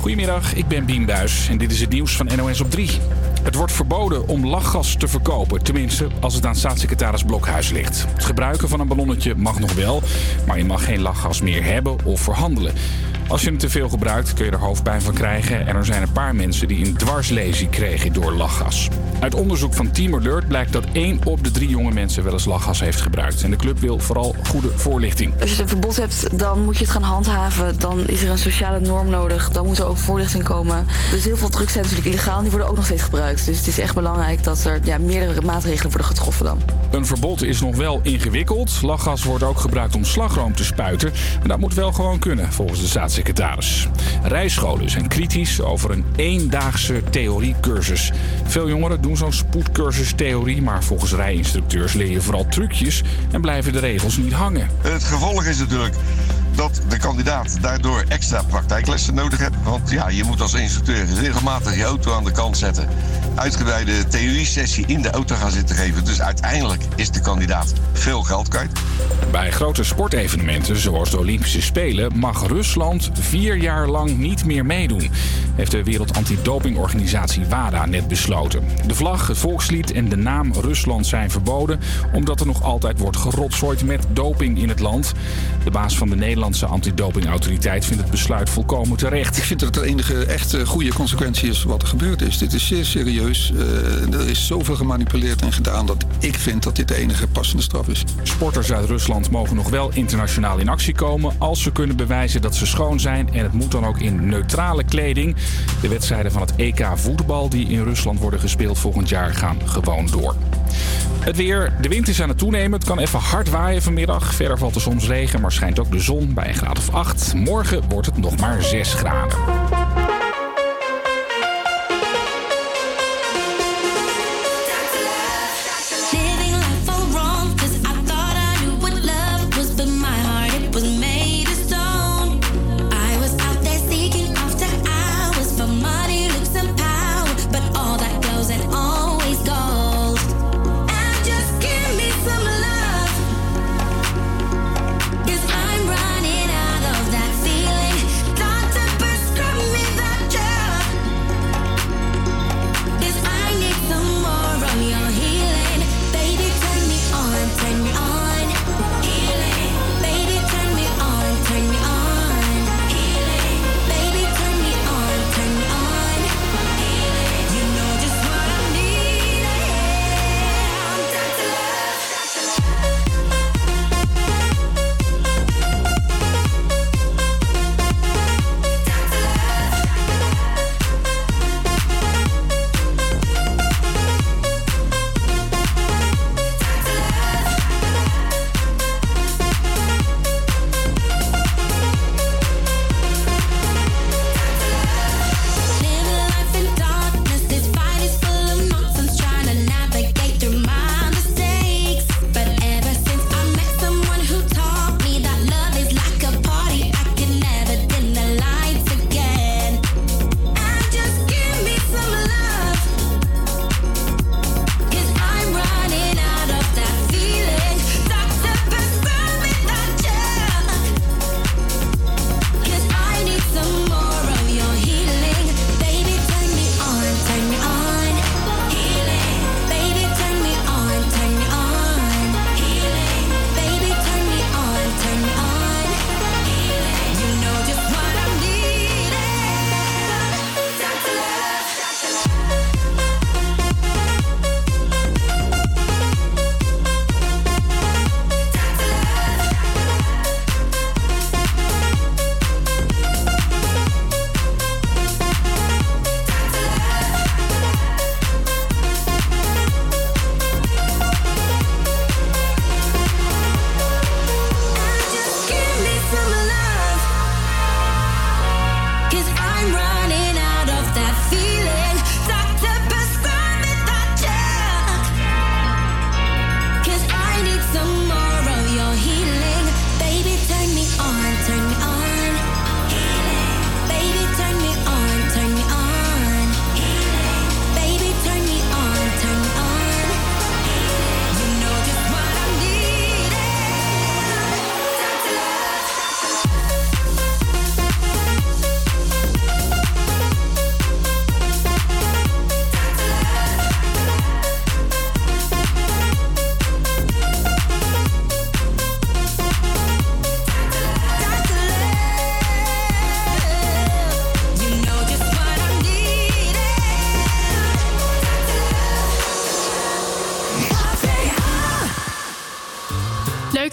Goedemiddag, ik ben Bien Buis en dit is het nieuws van NOS op 3. Het wordt verboden om lachgas te verkopen, tenminste als het aan staatssecretaris Blokhuis ligt. Het gebruiken van een ballonnetje mag nog wel, maar je mag geen lachgas meer hebben of verhandelen. Als je het te veel gebruikt kun je er hoofdpijn van krijgen en er zijn een paar mensen die een dwarslesie kregen door lachgas. Uit onderzoek van Team Alert blijkt dat 1 op de 3 jonge mensen wel eens lachgas heeft gebruikt. En de club wil vooral goede voorlichting. Als je een verbod hebt, dan moet je het gaan handhaven. Dan is er een sociale norm nodig. Dan moet er ook voorlichting komen. Dus heel veel drugs zijn natuurlijk illegaal en die worden ook nog steeds gebruikt. Dus het is echt belangrijk dat er ja, meerdere maatregelen worden getroffen dan. Een verbod is nog wel ingewikkeld. Lachgas wordt ook gebruikt om slagroom te spuiten. Maar dat moet wel gewoon kunnen, volgens de staatssecretaris. Rijscholen zijn kritisch over een eendaagse theoriecursus. Veel jongeren doen zo'n spoedcursus theorie, maar volgens rijinstructeurs leer je vooral trucjes en blijven de regels niet hangen. Het gevolg is natuurlijk dat de kandidaat daardoor extra praktijklessen nodig heeft. Want ja, je moet als instructeur regelmatig je auto aan de kant zetten. Uitgebreide theorie-sessie in de auto gaan zitten geven. Dus uiteindelijk is de kandidaat veel geld kwijt. Bij grote sportevenementen zoals de Olympische Spelen mag Rusland vier jaar lang niet meer meedoen. Heeft de Wereld Antidopingorganisatie WADA net besloten. De vlag, het volkslied en de naam Rusland zijn verboden omdat er nog altijd wordt gerotzooid met doping in het land. De baas van de Nederlandse antidopingautoriteit vindt het besluit volkomen terecht. Ik vind dat het de enige echt goede consequentie is wat er gebeurd is. Dit is zeer serieus. Uh, er is zoveel gemanipuleerd en gedaan dat ik vind dat dit de enige passende straf is. Sporters uit Rusland mogen nog wel internationaal in actie komen als ze kunnen bewijzen dat ze schoon zijn. En het moet dan ook in neutrale kleding. De wedstrijden van het EK voetbal die in Rusland worden gespeeld volgend jaar gaan gewoon door. Het weer. De wind is aan het toenemen. Het kan even hard waaien vanmiddag. Verder valt er soms regen, maar schijnt ook de zon bij een graad of 8. Morgen wordt het nog maar 6 graden.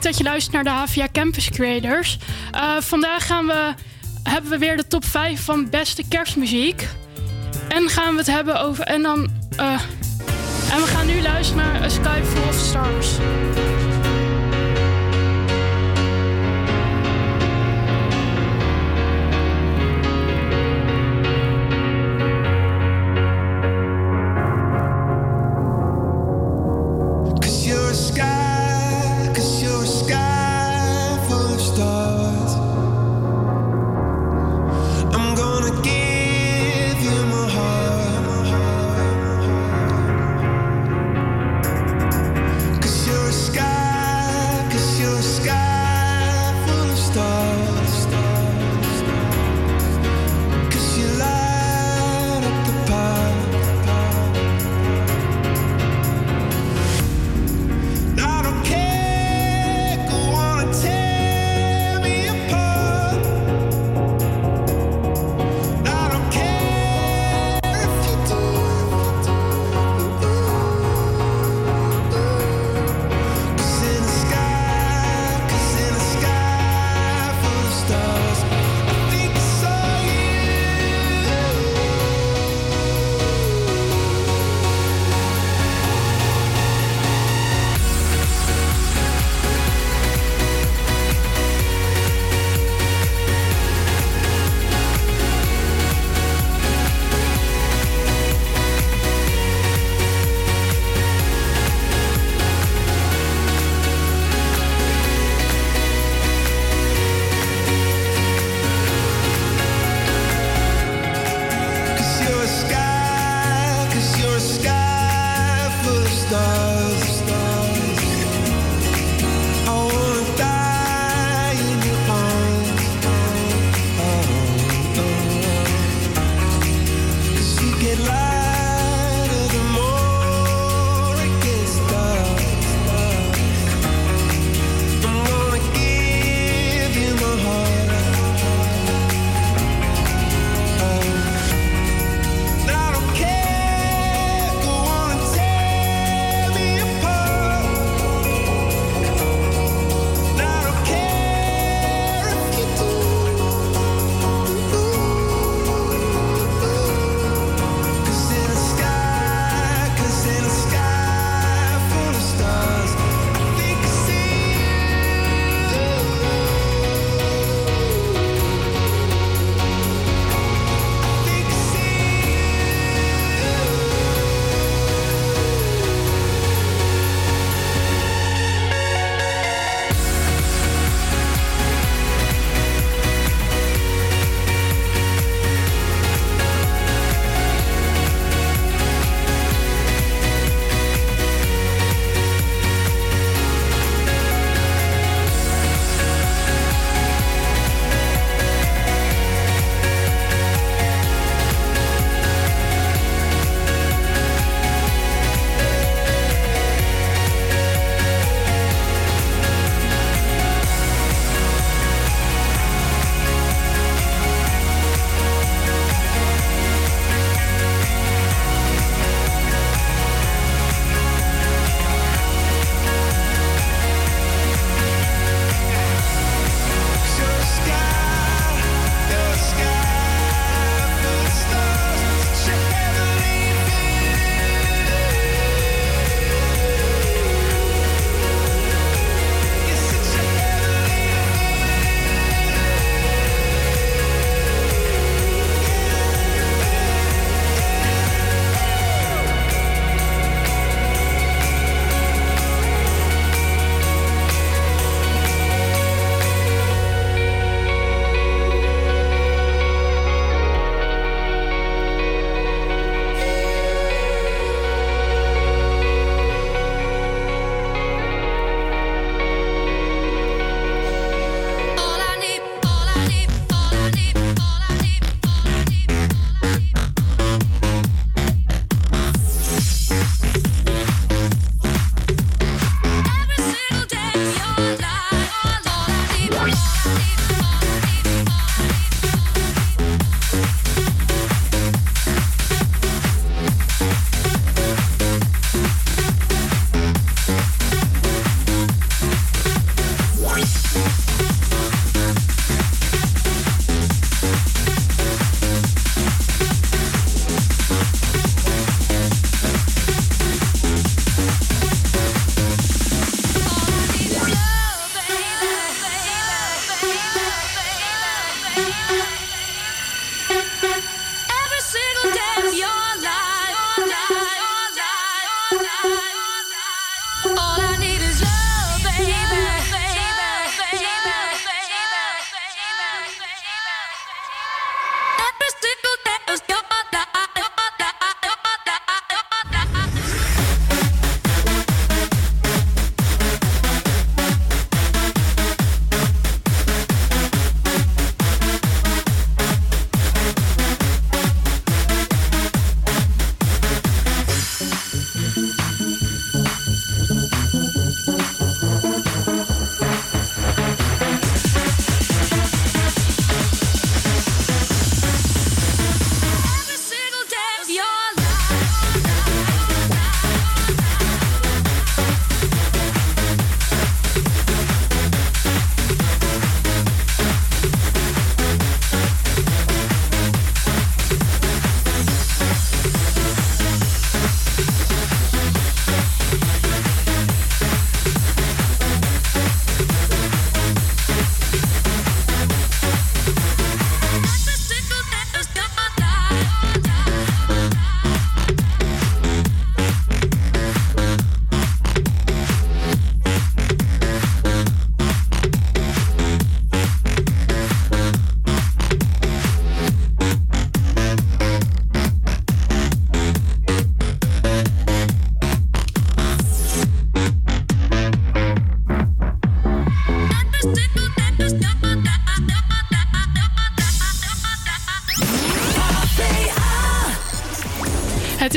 Dat je luistert naar de HVA Campus Creators. Uh, vandaag gaan we, hebben we weer de top 5 van beste kerstmuziek. En gaan we het hebben over. En, dan, uh, en we gaan nu luisteren naar A Sky Full of Stars.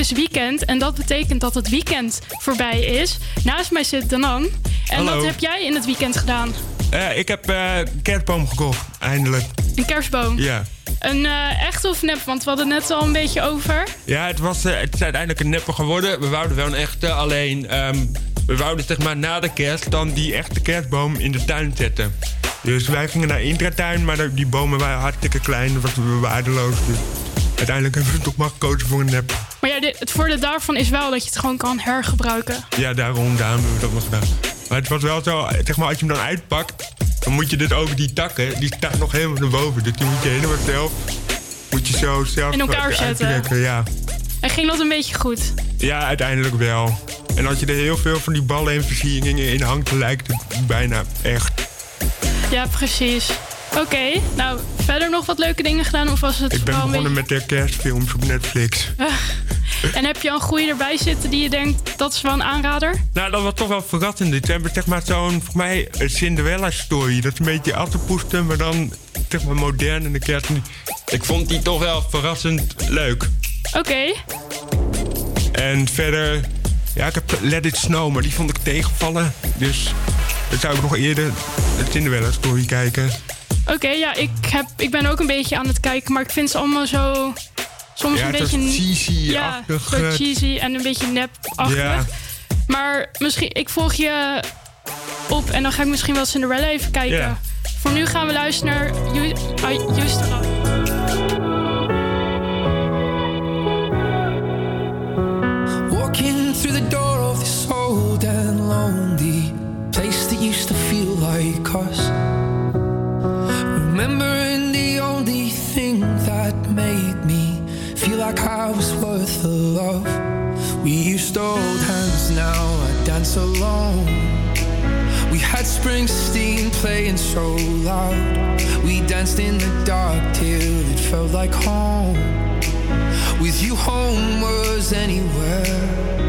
Is weekend en dat betekent dat het weekend voorbij is. Naast mij zit Danan. En Hallo. wat heb jij in het weekend gedaan? Eh, ik heb eh, een kerstboom gekocht, eindelijk. Een kerstboom. Ja. Een eh echt of nep? Want we hadden het net al een beetje over. Ja, het, was, eh, het is uiteindelijk een nepper geworden. We wouden wel een echte, alleen ehm, we wouden zeg maar na de kerst dan die echte kerstboom in de tuin zetten. Dus wij gingen naar Intratuin, maar die bomen waren hartstikke klein. Dat was waardeloos. Dus uiteindelijk hebben we toch maar gekozen voor een nep. Maar ja, dit- het voordeel daarvan is wel dat je het gewoon kan hergebruiken. Ja, daarom, daarom hebben we dat nog gedaan. Maar het was wel zo, zeg maar, als je hem dan uitpakt, dan moet je dus over die takken, die staan nog helemaal naar boven. Dus die moet je helemaal zelf, moet je zo zelf In elkaar zetten. Ja. En ging dat een beetje goed? ja, uiteindelijk wel. En als je er heel veel van die ballen en versieringen in hangt, lijkt het bijna echt. Ja, precies. Oké, nou, verder nog wat leuke dingen gedaan? Of was het Ik ben begonnen met de kerstfilms op Netflix. En heb je een goede erbij zitten die je denkt, dat is wel een aanrader? Nou, dat was toch wel verrassend. Dit hebben zeg maar zo'n, voor mij, een Cinderella-story. Dat is een beetje Assepoester, maar dan zeg maar modern in de kerst. Ik vond die toch wel verrassend leuk. Oké, En verder, ja, ik heb Let It Snow, maar die vond ik tegenvallen. Dus dan zou ik nog eerder de Cinderella-story kijken. oké, ja, ik, heb, ik ben ook een beetje aan het kijken, maar ik vind ze allemaal zo... Soms Ja, een beetje... Ja, cheesy-achtig. eh, cheesy en een beetje nep-achtig. Ja. Maar misschien, ik volg je op en dan ga ik misschien wel Cinderella even kijken. Ja. Voor nu gaan we luisteren naar ah, Just Love. Walking through the door of this old and lonely place that used to feel like us. Remembering I was worth the love. We used to hold hands, now I dance alone. We had Springsteen playing so loud. We danced in the dark till it felt like home. With you, home was anywhere.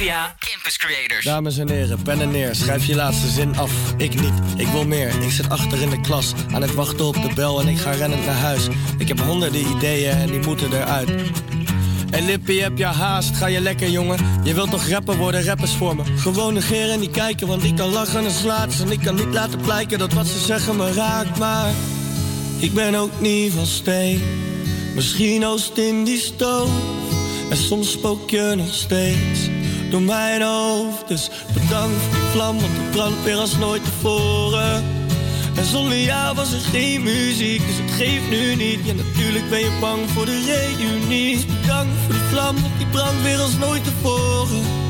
Campus Creators. Dames en heren, pen en neer, schrijf je laatste zin af. Ik niet, ik wil meer. Ik zit achter in de klas, aan het wachten op de bel en ik ga rennend naar huis. Ik heb honderden ideeën en die moeten eruit. En Lippie, heb je haast? Ga je lekker, jongen? Je wilt toch rapper worden, rappers voor me? Gewoon negeren en niet kijken, want ik kan lachen en slaat En ik kan niet laten blijken dat wat ze zeggen me raakt, maar... Ik ben ook niet van steen. Misschien oost in die stoof. En soms spook je nog steeds door mijn hoofd. Dus bedankt voor die vlam, want die brandt weer als nooit tevoren. En zonder jou was er geen muziek, dus het geeft nu niet. Ja, natuurlijk ben je bang voor de reunie. Dus voor die vlam, want die brandt weer als nooit tevoren.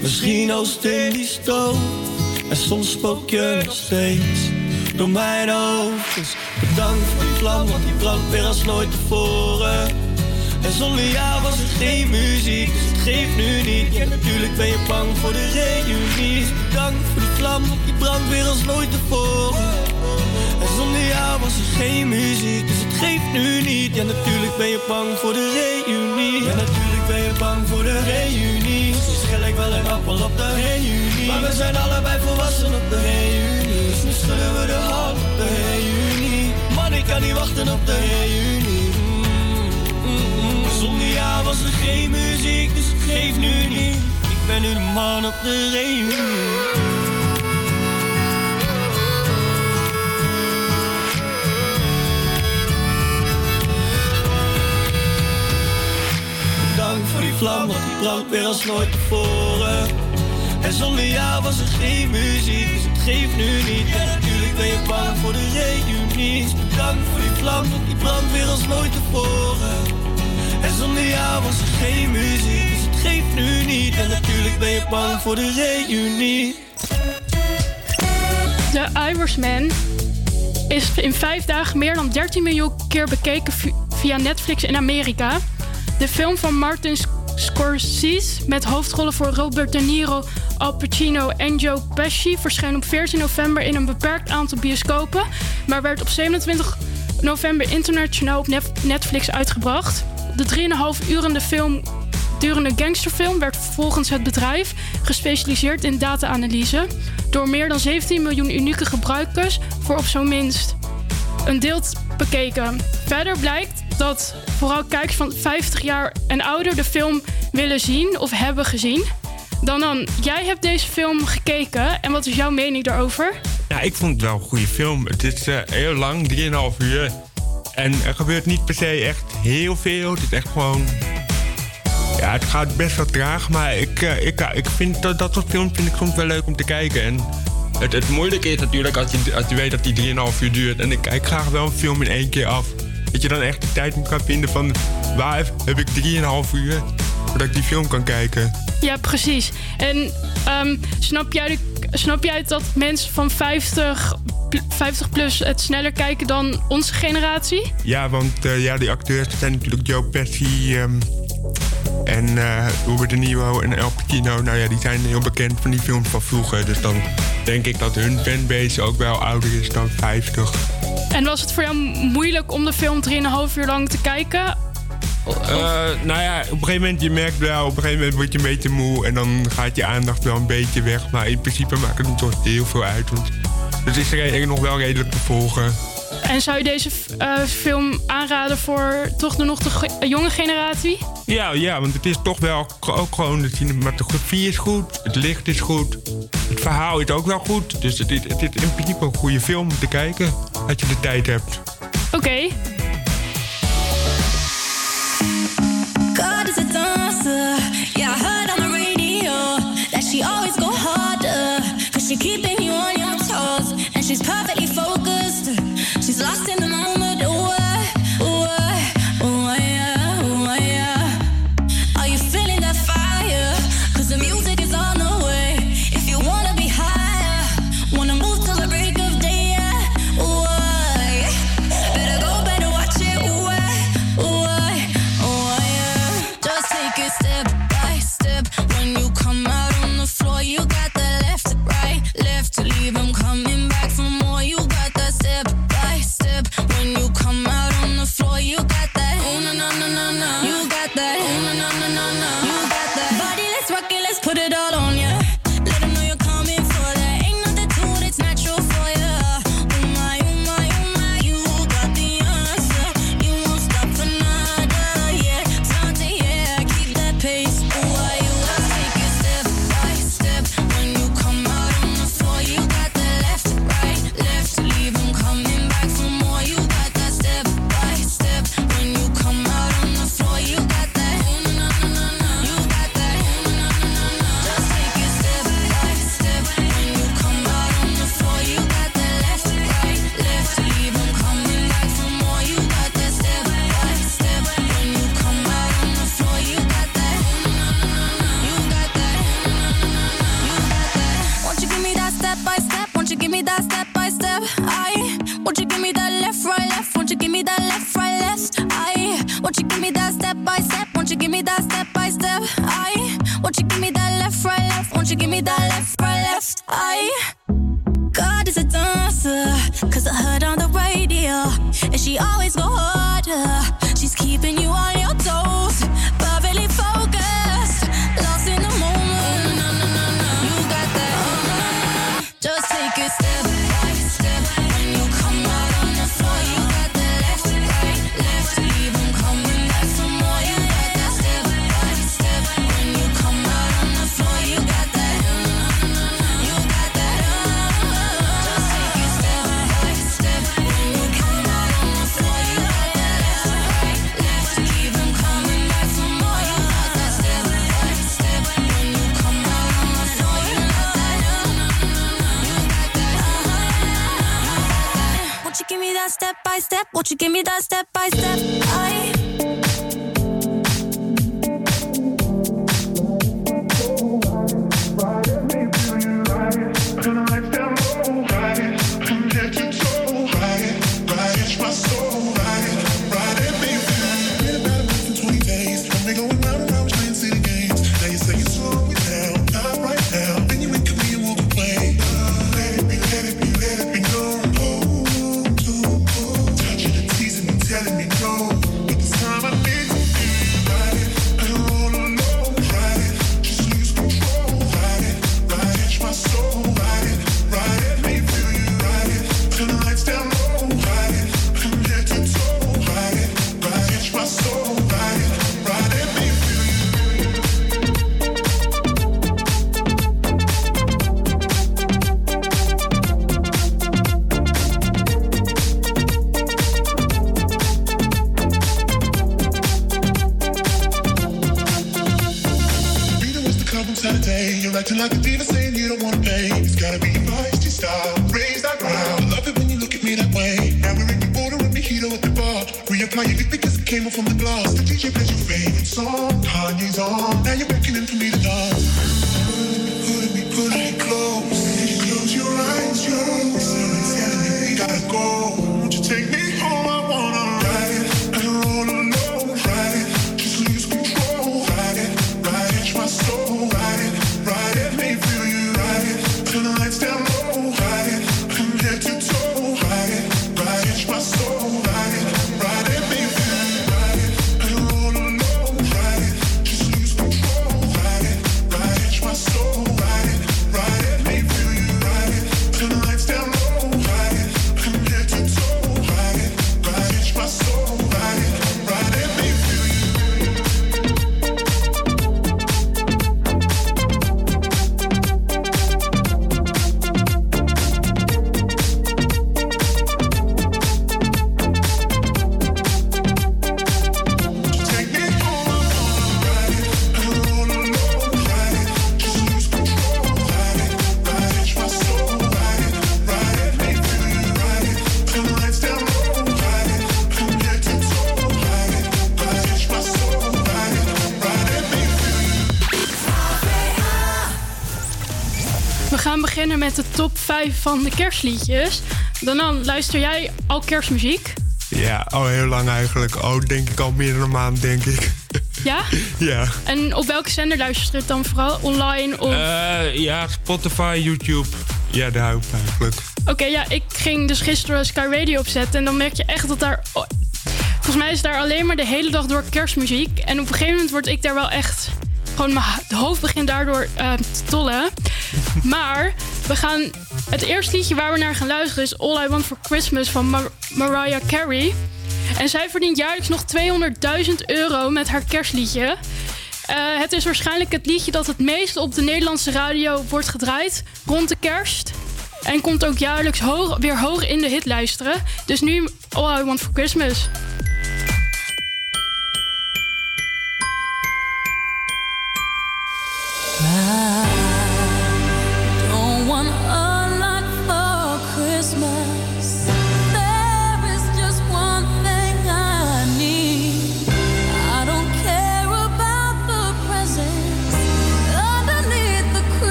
Misschien oost in die stoof. En soms spook je nog steeds door mijn hoofd. Dus bedankt voor die vlam, want die brandt weer als nooit tevoren. En zonder jou was er geen muziek, dus het geeft nu niet. Ja, natuurlijk ben je bang voor de reunie. Dus bedankt voor die vlam, want die brandt weer als nooit tevoren. En zonder jou was er geen muziek, dus het geeft nu niet. Ja, natuurlijk ben je bang voor de reunie. Ja, natuurlijk ben je bang voor de reunie. Misschien schil ik wel een appel op de reunie. Maar we zijn allebei volwassen op de reunie. Dus nu we de hand op de reunie. Man, ik kan niet wachten op de reunie. Mm, mm, mm. Zonder jou was er geen muziek, dus het geeft nu niet. Ik ben nu de man op de reunie. Vlam, want die brandt weer als nooit tevoren. En zonder jou was er geen muziek, dus het geeft nu niet. En natuurlijk ben je bang voor de reunie. Dus bedankt voor die vlam, want die brandt weer als nooit tevoren. En zonder jou was er geen muziek, dus het geeft nu niet. En natuurlijk ben je bang voor de reunie. The Irishman is in vijf dagen meer dan 13 miljoen keer bekeken vi- via Netflix in Amerika. De film van Martin Sc- Scorsese met hoofdrollen voor Robert De Niro, Al Pacino en Joe Pesci verscheen op 14 november in een beperkt aantal bioscopen, maar werd op 27 november internationaal op Netflix uitgebracht. De 3,5 urende film durende gangsterfilm werd volgens het bedrijf gespecialiseerd in data-analyse door meer dan 17 miljoen unieke gebruikers voor op zo'n minst een deel bekeken. Verder blijkt dat vooral kijkers van 50 jaar en ouder de film willen zien of hebben gezien. Dan dan, jij hebt deze film gekeken en wat is jouw mening daarover? Ja, ik vond het wel een goede film. Het is eh, heel lang, 3,5 uur. En er gebeurt niet per se echt heel veel. Het is echt gewoon. Ja, het gaat best wel traag, maar ik, eh, ik, ik vind dat, dat soort films vind ik soms wel leuk om te kijken. En het, het moeilijke is natuurlijk als je, als je weet dat die 3,5 uur duurt. En ik kijk graag wel een film in één keer af. Dat je dan echt de tijd moet gaan vinden van waar heb ik 3,5 uur voordat ik die film kan kijken. Ja, precies. En ehm, snap, jij snap jij dat mensen van 50, pl- 50 plus het sneller kijken dan onze generatie? Ja, want eh, ja, die acteurs zijn natuurlijk Joe Pesci ehm, en eh, Robert De Niro en El Pacino. Nou ja, die zijn heel bekend van die films van vroeger. Dus dan denk ik dat hun fanbase ook wel ouder is dan 50. En was het voor jou moeilijk om de film 3,5 uur lang te kijken? Eh, nou ja, op een gegeven moment, je merkt wel, op een gegeven moment word je een beetje moe en dan gaat je aandacht wel een beetje weg. Maar in principe maakt het niet zo heel veel uit. Want het is nog wel redelijk te volgen. En zou je deze eh, film aanraden voor toch nog de eh, jonge generatie? Ja, ja, want het is toch wel ook gewoon de cinematografie is goed, het licht is goed, het verhaal is ook wel goed. Dus het, is in principe een goede film om te kijken als je de tijd hebt. Oké. Okay. she's perfect. give me that met de top 5 van de kerstliedjes. Dan, dan luister jij al kerstmuziek? Ja, al heel lang eigenlijk. Oh, denk ik al meer dan een maand, denk ik. Ja? ja. En op welke zender luister je het dan vooral? Online of... Eh, ja, Spotify, YouTube. Ja, daar ook eigenlijk. Oké, ja, ik ging dus gisteren Sky Radio opzetten. En dan merk je echt dat daar... Oh, volgens mij is daar alleen maar de hele dag door kerstmuziek. En op een gegeven moment word ik daar wel echt... Gewoon mijn hoofd begint daardoor eh, te tollen. Maar we gaan, het eerste liedje waar we naar gaan luisteren is All I Want for Christmas van Mariah Carey. En zij verdient jaarlijks nog 200.000 euro met haar kerstliedje. Eh, het is waarschijnlijk het liedje dat het meest op de Nederlandse radio wordt gedraaid rond de kerst. En komt ook jaarlijks weer hoog in de hitlijsten. Dus nu All I Want for Christmas.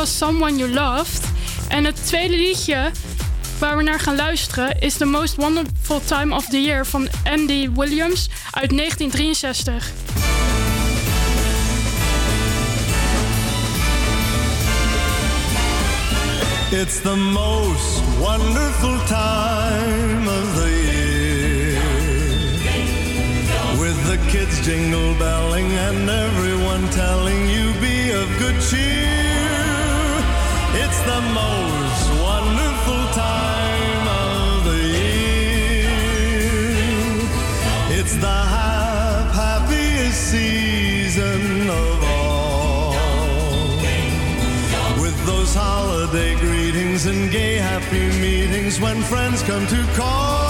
was Someone You Loved. En het tweede liedje waar we naar gaan luisteren is The Most Wonderful Time of the Year van Andy Williams uit 1963. It's the most wonderful time of the year. With the kids jingle belling and everyone telling you be of good cheer. It's the most wonderful time of the year. It's the happiest season of all. With those holiday greetings and gay happy meetings when friends come to call.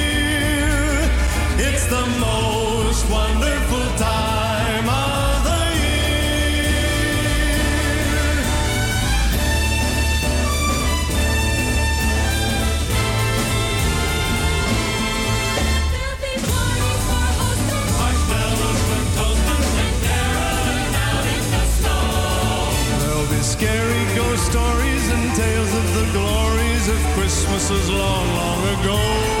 It's the most wonderful time of the year. There'll be parties for hosts and marshmallows with toasters and carols out in the snow. There'll be scary ghost stories and tales of the glories of Christmases long, long ago.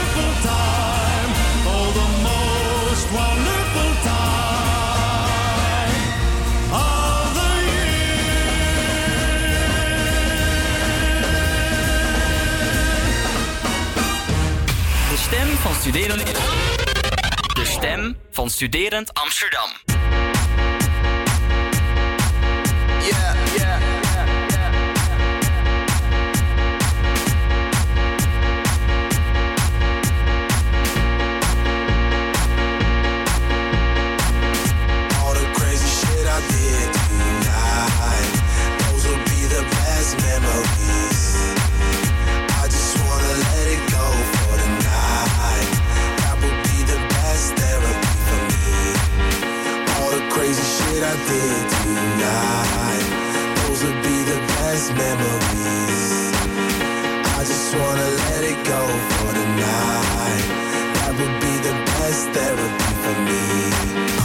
Studerend... De stem van studerend Amsterdam. Memories. I just wanna let it go for the night. That would be the best therapy for me.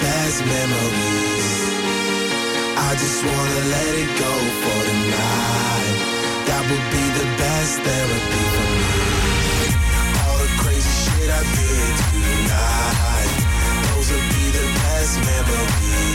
Best memories. I just wanna let it go for the night. That would be the best therapy for me. All the crazy shit I did tonight, those will be the best memories.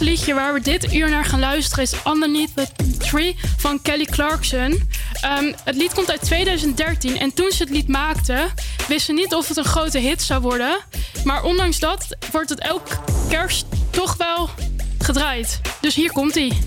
Laatste liedje waar we dit uur naar gaan luisteren is Underneath the Tree van Kelly Clarkson. Ehm, het lied komt uit 2013 en toen ze het lied maakte, wist ze niet of het een grote hit zou worden. Maar ondanks dat wordt het elk kerst toch wel gedraaid. Dus hier komt ie.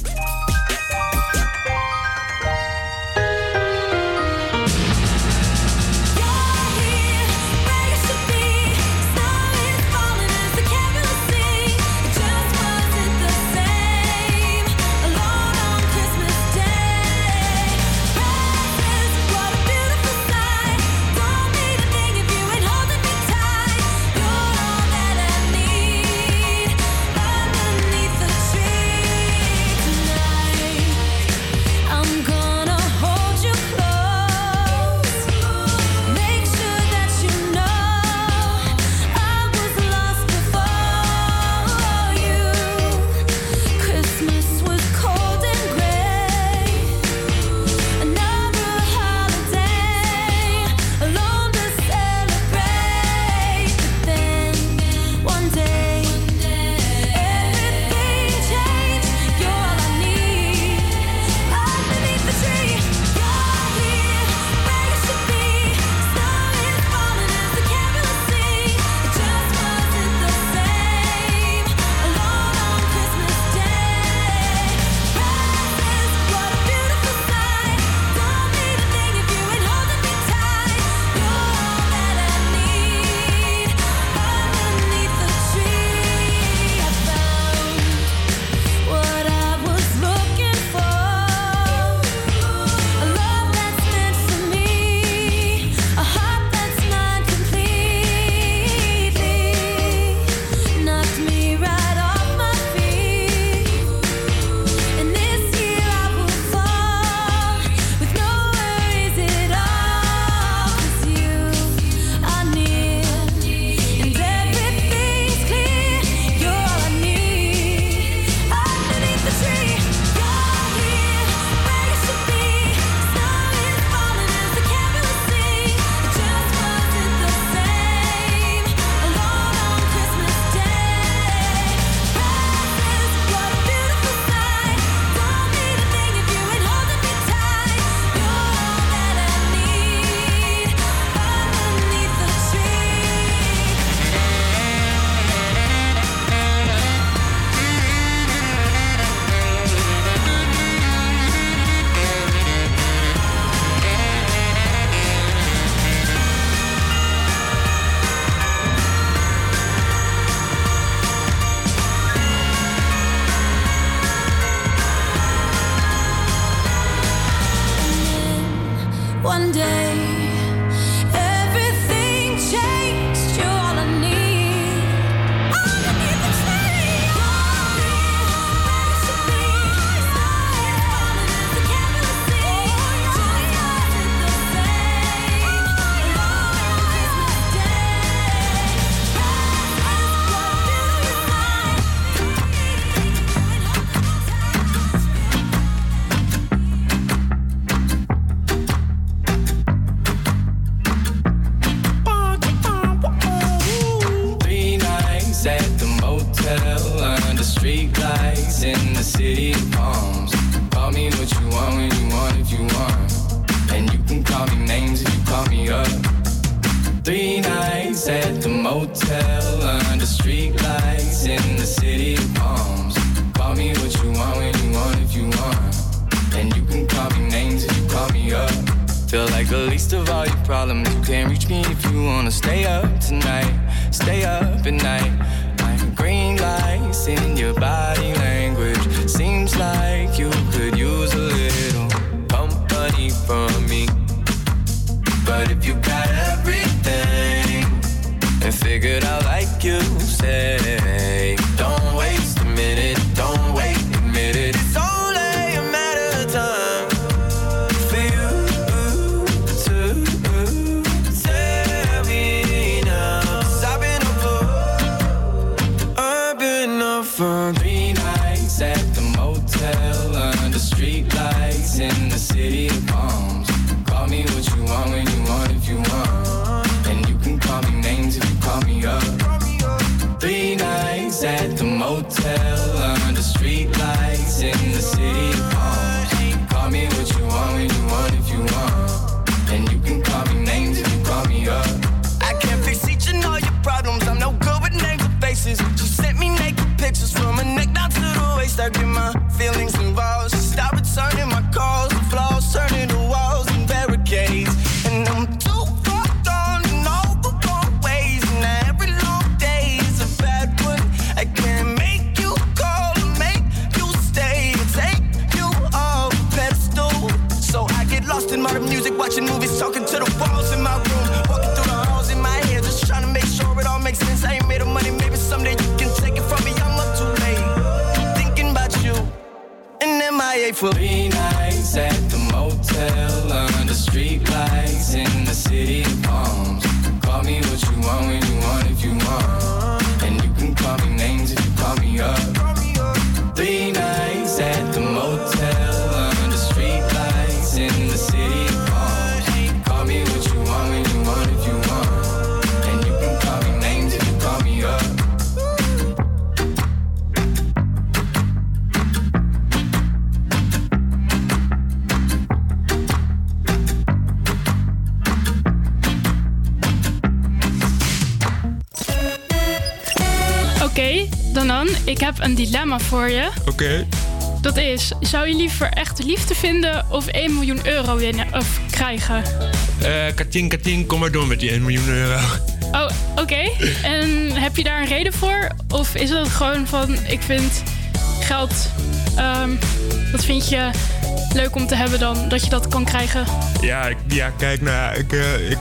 Ik heb een dilemma voor je. Oké. Dat is, zou je liever echte liefde vinden of 1 miljoen euro winnen of krijgen? Eh Katien, Katien, kom maar door met die 1 miljoen euro. Oh, oké. En heb je daar een reden voor? Of is het gewoon van, ik vind geld, ehm, dat vind je leuk om te hebben dan, dat je dat kan krijgen? Ja, ik, ja kijk, nou ik, eh,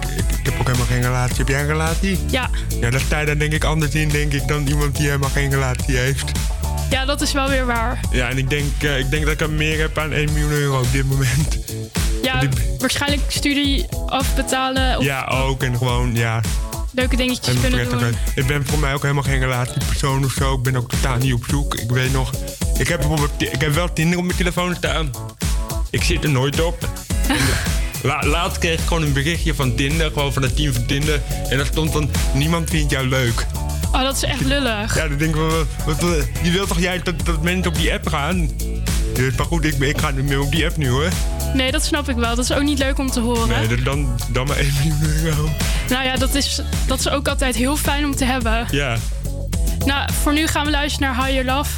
ook helemaal geen relatie. Heb jij een relatie? Ja. Ja, daar sta je dan denk ik anders in, denk ik, dan iemand die helemaal geen relatie heeft. Ja, dat is wel weer waar. Ja, en ik denk, eh, ik denk dat ik er meer heb aan 1 miljoen euro op dit moment. Ja, waarschijnlijk studie afbetalen of Ja, ook. En gewoon, ja. leuke dingetjes En kunnen doen. Ik ben voor mij ook helemaal geen relatiepersoon of zo. Ik ben ook totaal niet op zoek. Ik weet nog... Ik heb, bijvoorbeeld, ik heb wel Tinder op mijn telefoon staan. Ik zit er nooit op. En la- laatst kreeg ik gewoon een berichtje van Tinder. Gewoon van het team van Tinder. En daar stond dan... Niemand vindt jou leuk. Oh, dat is echt lullig. Ja, dan denk ik. Wat, wat- je wilt toch juist dat, dat mensen op die app gaan? Dus, maar goed, ik, ik ga niet meer op die app nu hoor. Nee, dat snap ik wel. Dat is ook niet leuk om te horen. Nee, dan- dan, maar 1 miljoen euro. Nou ja, dat is, dat is ook altijd heel fijn om te hebben. Ja. Nou, voor nu gaan we luisteren naar Higher Love.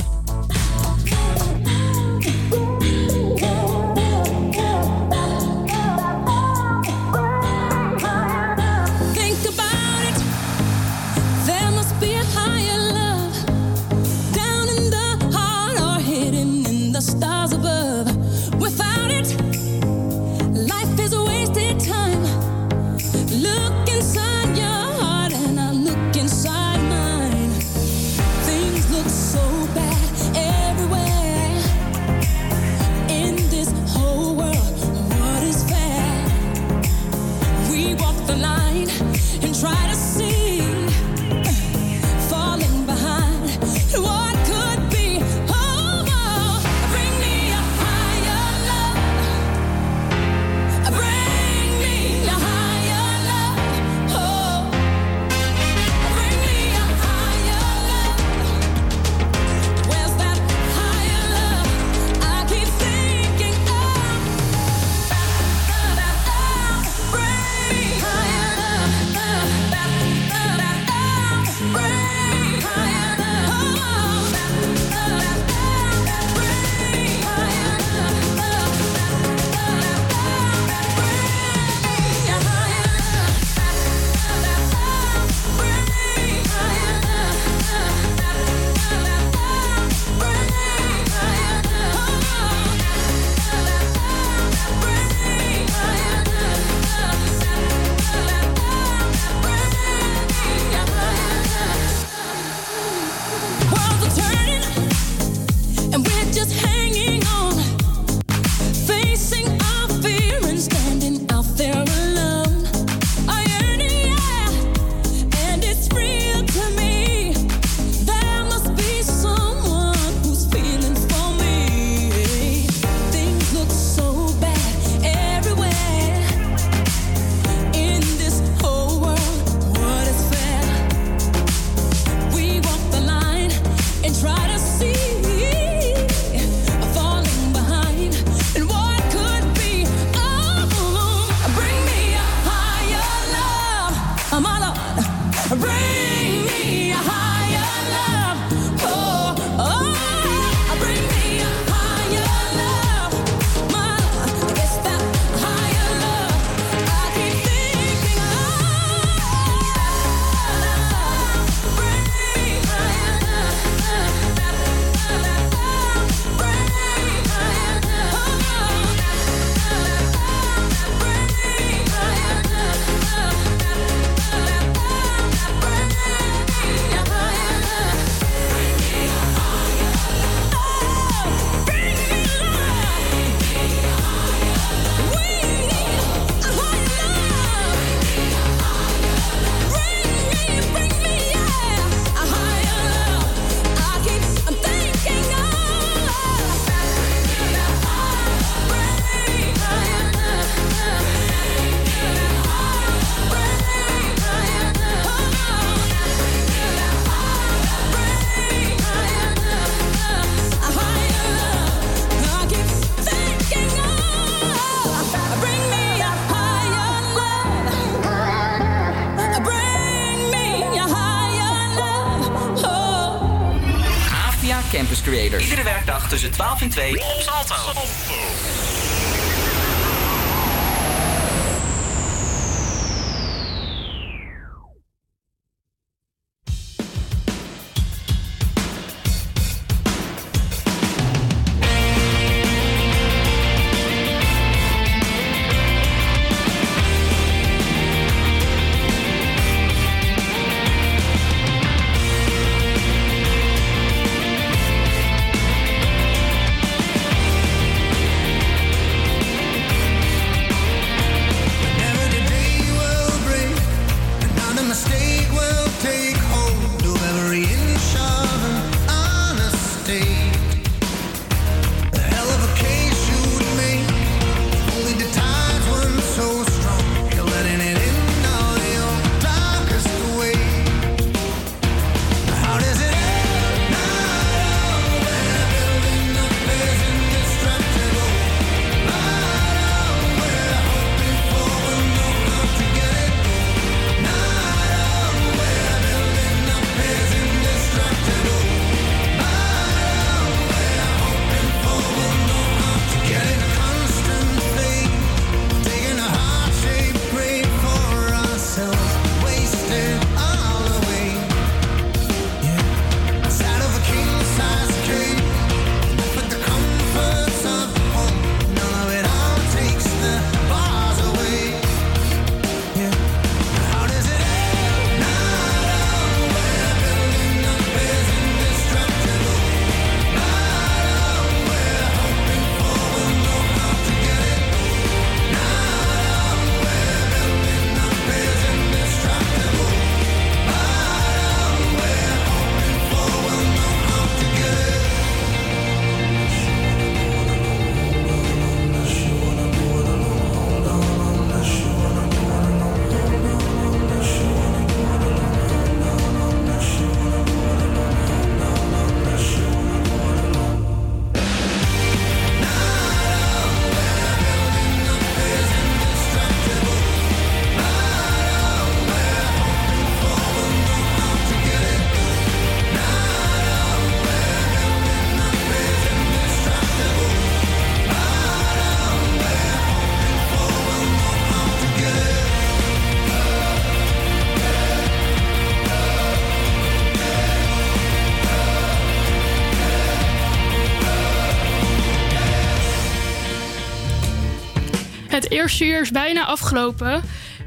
eerste uur is bijna afgelopen.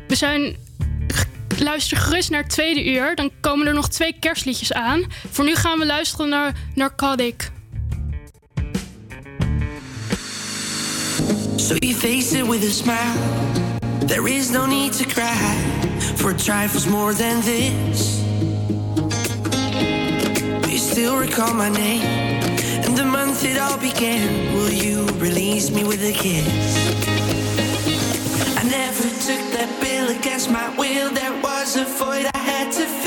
We zijn. Luister gerust naar het tweede uur. Dan komen er nog twee kerstliedjes aan. Voor nu gaan we luisteren naar Narcotic. So you face it with a smile. There is no need to cry for trifles more than this. You still recall my name and the month it all began. Will you release me with a kiss? never took that bill against my will. There was a void I had to fill.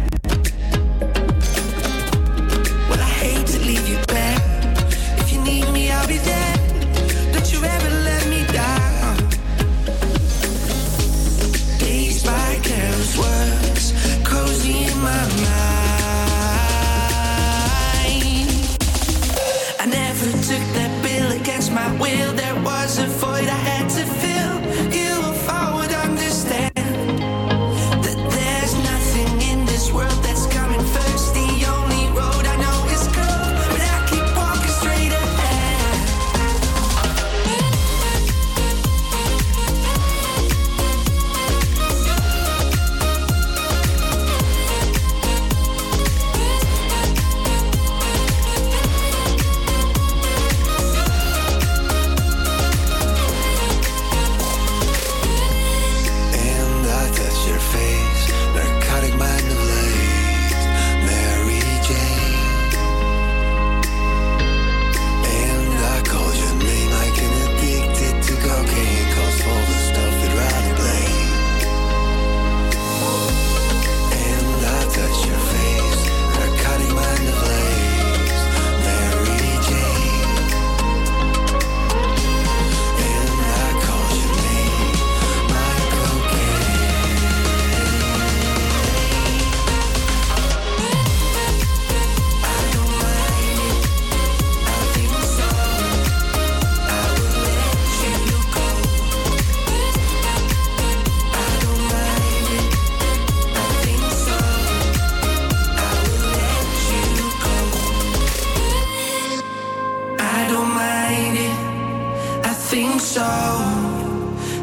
Think so.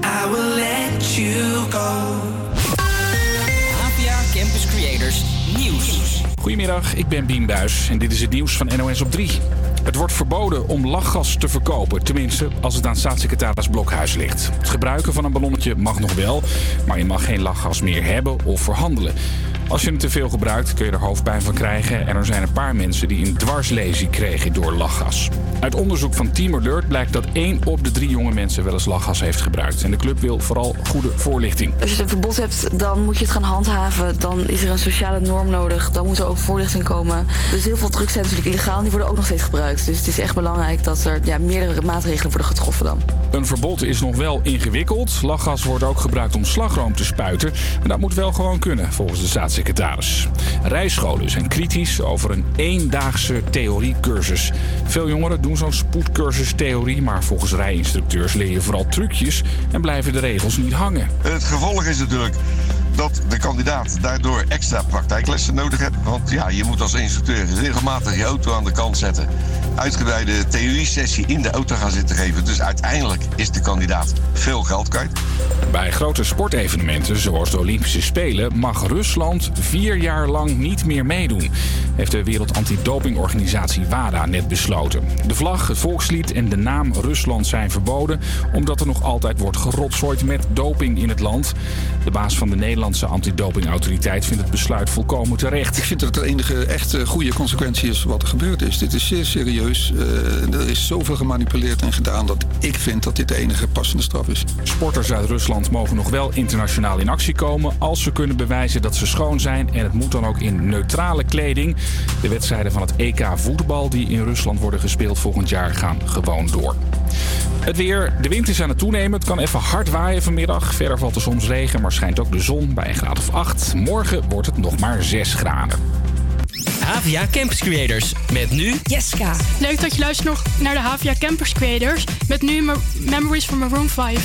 I will let you go. APA Campus Creators Nieuws. Goedemiddag, ik ben Bien Buis en dit is het nieuws van NOS op 3. Het wordt verboden om lachgas te verkopen, tenminste als het aan staatssecretaris Blokhuis ligt. Het gebruiken van een ballonnetje mag nog wel, maar je mag geen lachgas meer hebben of verhandelen. Als je het te veel gebruikt kun je er hoofdpijn van krijgen en er zijn een paar mensen die een dwarslesie kregen door lachgas. Uit onderzoek van Team Alert blijkt dat 1 op de 3 jonge mensen wel eens lachgas heeft gebruikt. En de club wil vooral goede voorlichting. Als je een verbod hebt, dan moet je het gaan handhaven. Dan is er een sociale norm nodig. Dan moet er ook voorlichting komen. Dus heel veel drugs zijn natuurlijk illegaal. Die worden ook nog steeds gebruikt. Dus het is echt belangrijk dat er ja, meerdere maatregelen worden getroffen dan. Een verbod is nog wel ingewikkeld. Lachgas wordt ook gebruikt om slagroom te spuiten. En dat moet wel gewoon kunnen, volgens de staatssecretaris. Rijscholen zijn kritisch over een eendaagse theoriecursus. Veel jongeren doen zo'n spoedcursus theorie, maar volgens rijinstructeurs leer je vooral trucjes en blijven de regels niet hangen. Het gevolg is natuurlijk dat de kandidaat daardoor extra praktijklessen nodig heeft. Want ja, je moet als instructeur regelmatig je auto aan de kant zetten. Uitgebreide theorie-sessie in de auto gaan zitten geven. Dus uiteindelijk is de kandidaat veel geld kwijt. Bij grote sportevenementen zoals de Olympische Spelen mag Rusland vier jaar lang niet meer meedoen. Heeft de Wereld Antidopingorganisatie WADA net besloten. De vlag, het volkslied en de naam Rusland zijn verboden omdat er nog altijd wordt gerotzooid met doping in het land. De baas van de Nederlandse antidopingautoriteit vindt het besluit volkomen terecht. Ik vind dat het de enige echt goede consequentie is wat er gebeurd is. Dit is zeer serieus. Uh, er is zoveel gemanipuleerd en gedaan dat ik vind dat dit de enige passende straf is. Sporters uit Rusland mogen nog wel internationaal in actie komen als ze kunnen bewijzen dat ze schoon zijn. En het moet dan ook in neutrale kleding. De wedstrijden van het EK voetbal die in Rusland worden gespeeld volgend jaar gaan gewoon door. Het weer. De wind is aan het toenemen. Het kan even hard waaien vanmiddag. Verder valt er soms regen, maar schijnt ook de zon bij een graad of 8. Morgen wordt het nog maar 6 graden. Havia Campus Creators. Met nu Jeska. Leuk dat je luistert nog naar de Havia Campus Creators. Met nu Me- Memories from Maroon 5.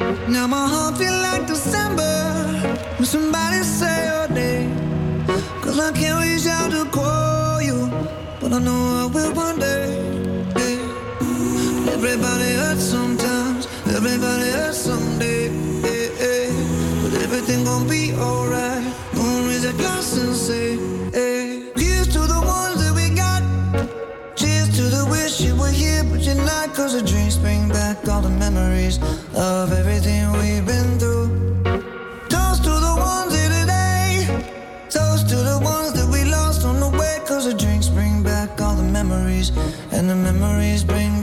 Now my heart feel like December when somebody say your name. Cause I can't reach out to call you, but I know I will one day. yeah. Everybody hurts sometimes, everybody hurts someday. yeah, yeah. But everything gon' be alright. Gonna raise a glass and say, hey. You're not. Cause the dreams bring back all the memories of everything we've been through. Toast to the ones here today. Toast to the ones that we lost on the way. Cause the drinks bring back all the memories. And the memories bring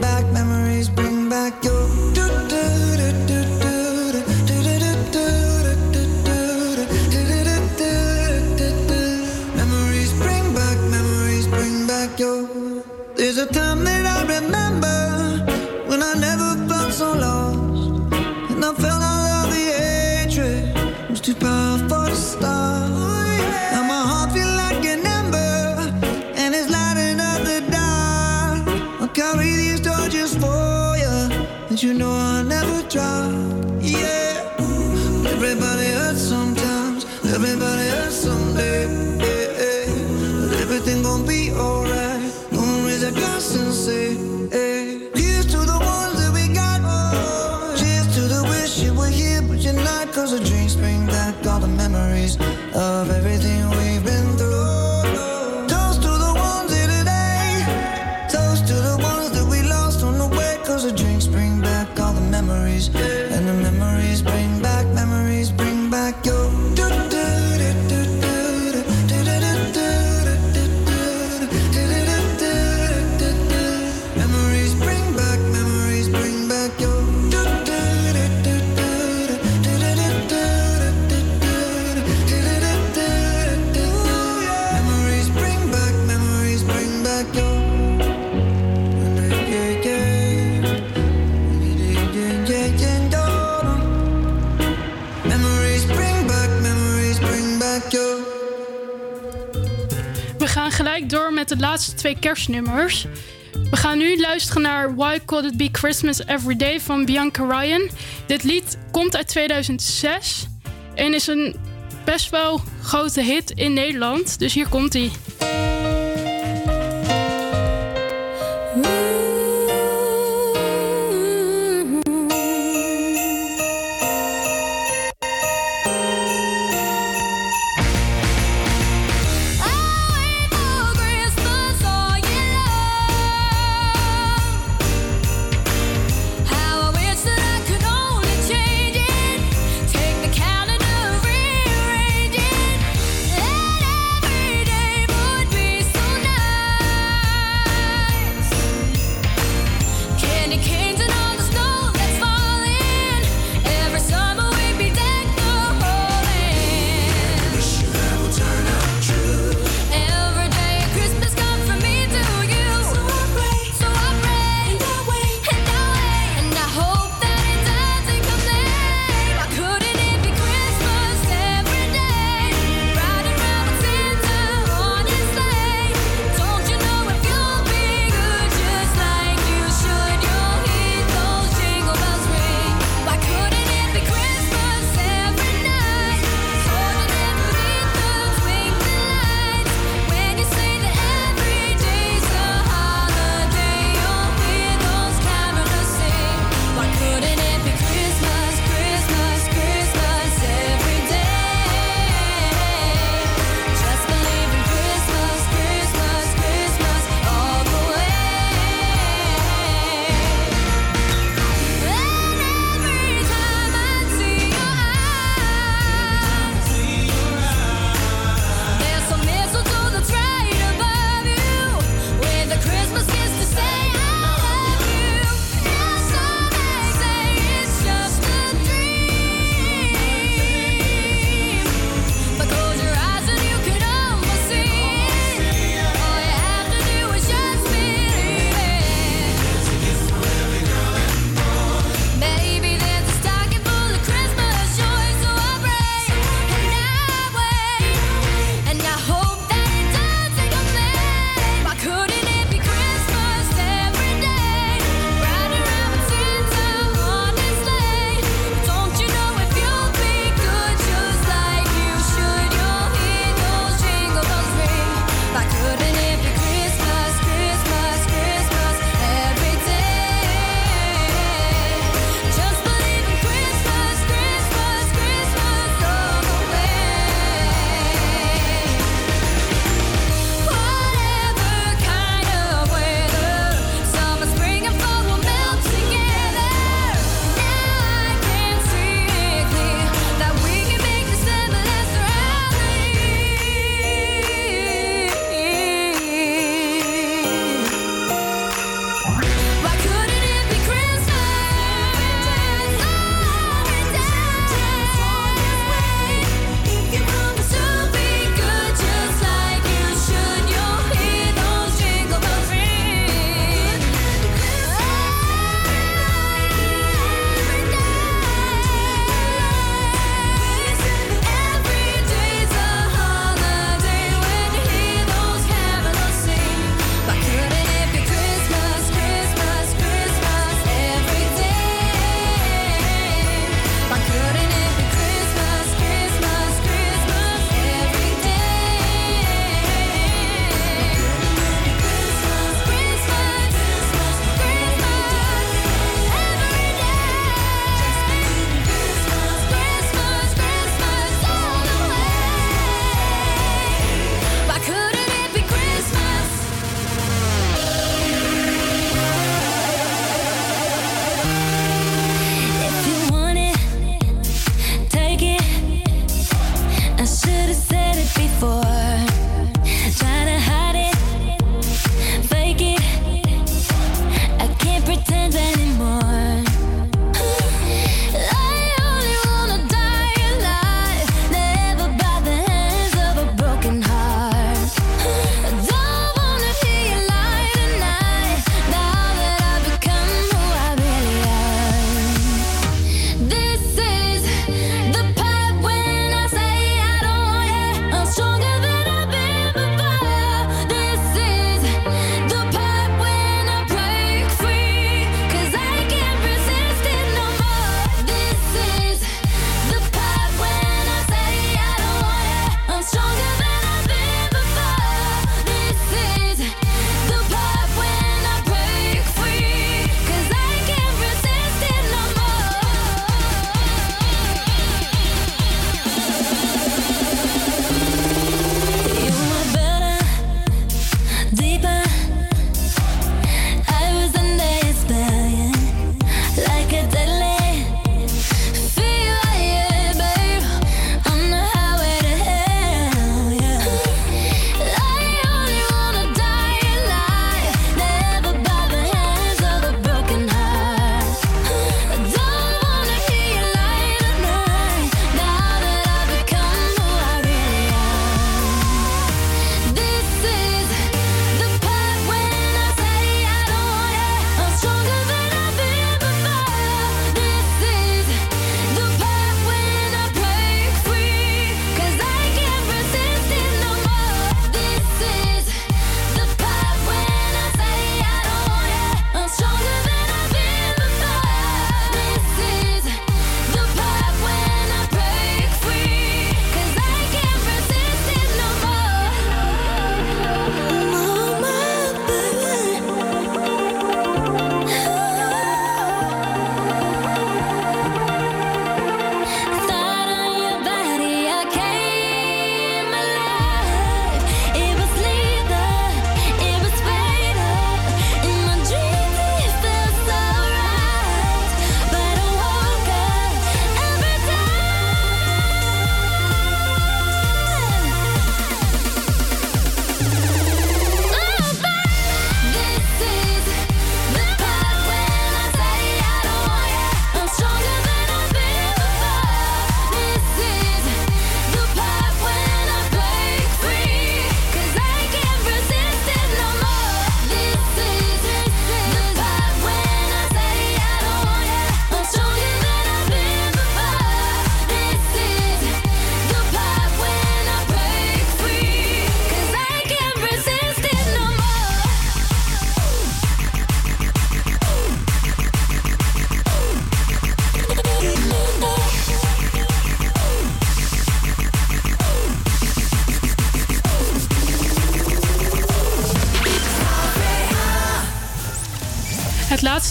kerstnummers. We gaan nu luisteren naar Why Could It Be Christmas Every Day van Bianca Ryan. Dit lied komt uit 2006 en is een best wel grote hit in Nederland. Dus hier komt hij.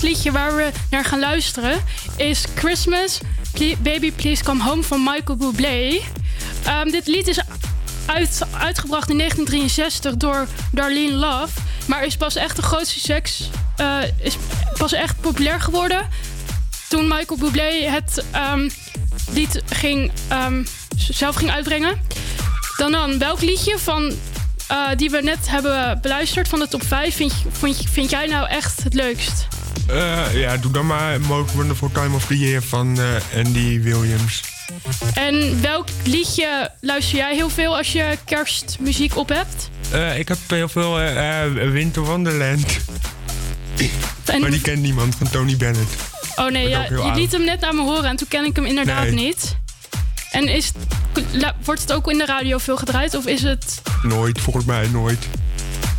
Liedje waar we naar gaan luisteren is Christmas, Baby Please Come Home van Michael Bublé. Ehm, dit lied is uit, uitgebracht in 1963 door Darlene Love, maar is pas echt een groot succes. eh, is pas echt populair geworden toen Michael Bublé het ehm, lied ging, ehm, zelf ging uitbrengen. Dan dan, welk liedje van, eh, die we net hebben beluisterd van de top 5 vind, vind jij nou echt het leukst? Eh, ja, doe dan maar Most Wonderful Time of the Year van eh, Andy Williams. En welk liedje luister jij heel veel als je kerstmuziek op hebt? Eh, ik heb heel veel Winter Wonderland. En- Maar die kent niemand van Tony Bennett. Oh nee, ja, je liet hem net aan me horen en toen ken ik hem inderdaad Nee. niet. En is, wordt het ook in de radio veel gedraaid of is het... Nooit, volgens mij nooit.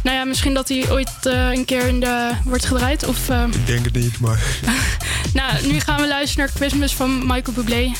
Nou ja, misschien dat hij ooit eh, een keer in de wordt gedraaid. Of, eh, Ik denk het niet, maar... nou, nu gaan we luisteren naar Christmas van Michael Bublé.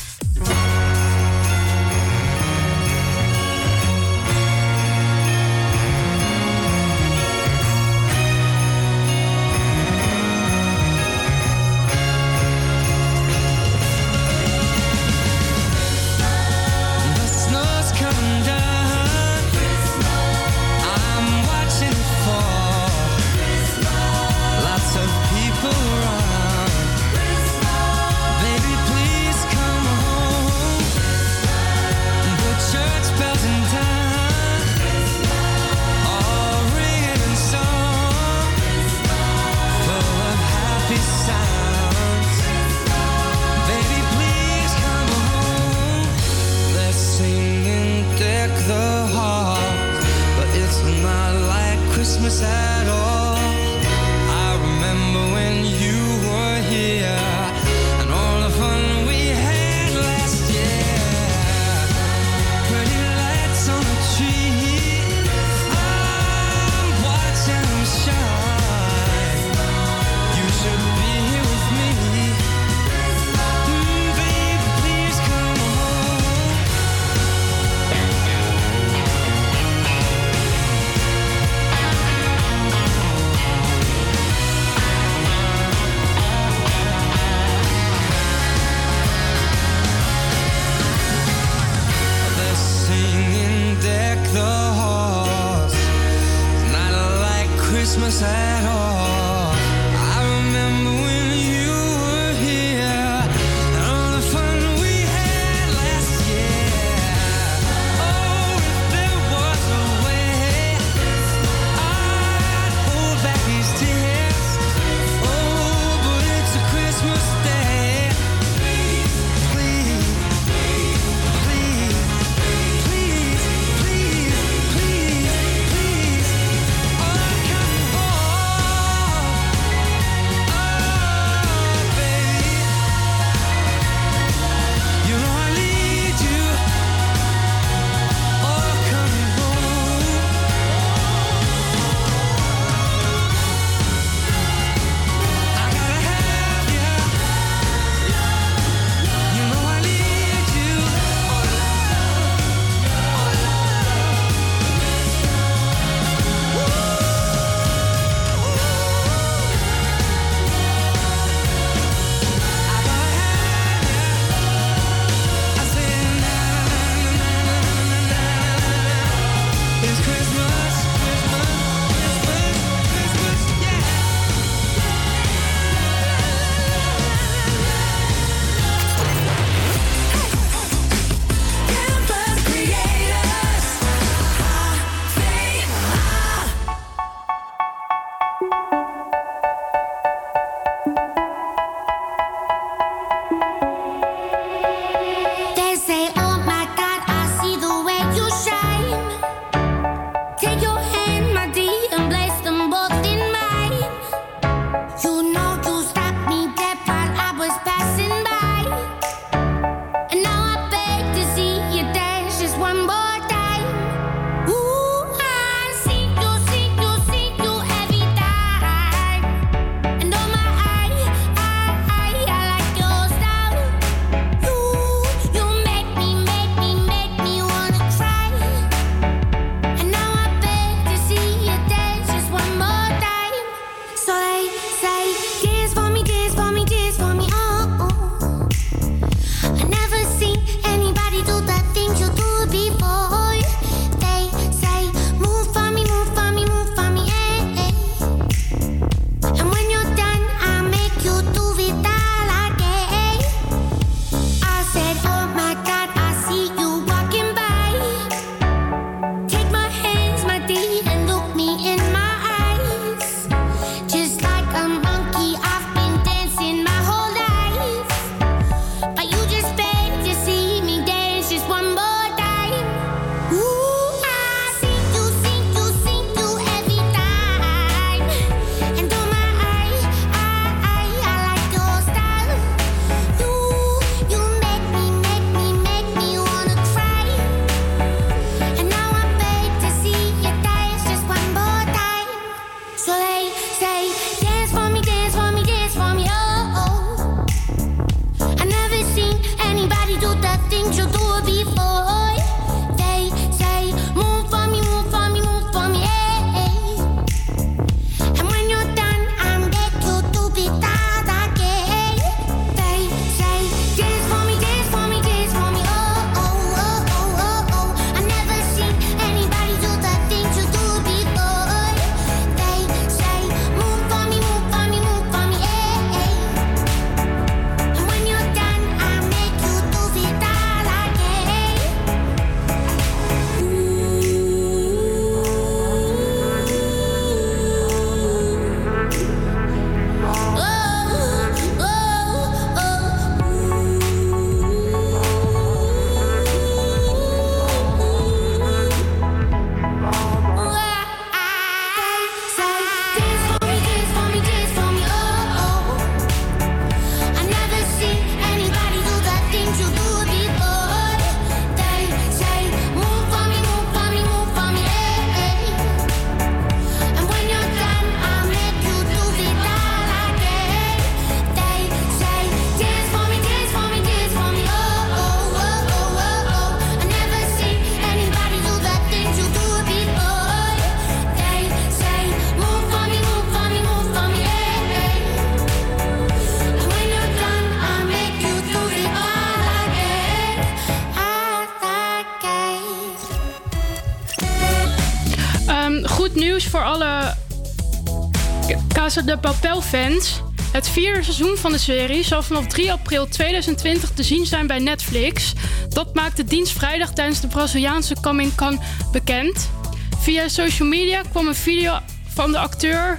De Papel fans. Het vierde seizoen van de serie zal vanaf 3 april 2020 te zien zijn bij Netflix. Dat maakt de dienst vrijdag tijdens de Braziliaanse Coming Con bekend. Via social media kwam een video van de acteur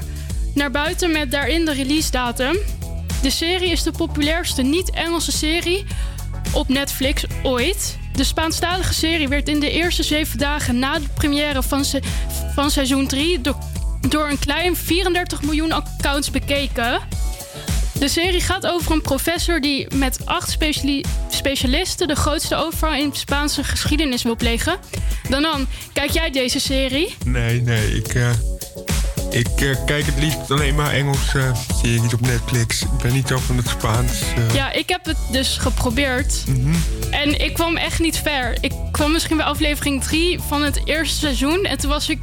naar buiten met daarin de release datum. De serie is de populairste niet-Engelse serie op Netflix ooit. De Spaanstalige serie werd in de eerste zeven dagen na de première van, van seizoen 3 door, door een klein 34 miljoen accounts bekeken. De serie gaat over een professor die met acht speciali- specialisten de grootste overval in Spaanse geschiedenis wil plegen. Dan dan, kijk jij deze serie? Nee, nee, ik, eh, ik eh, kijk het liefst alleen maar Engelse eh, series op Netflix. Ik ben niet zo van het Spaans. eh. Ja, ik heb het dus geprobeerd. Mhm. En ik kwam echt niet ver. Ik kwam misschien bij aflevering 3 van het eerste seizoen. En toen was ik.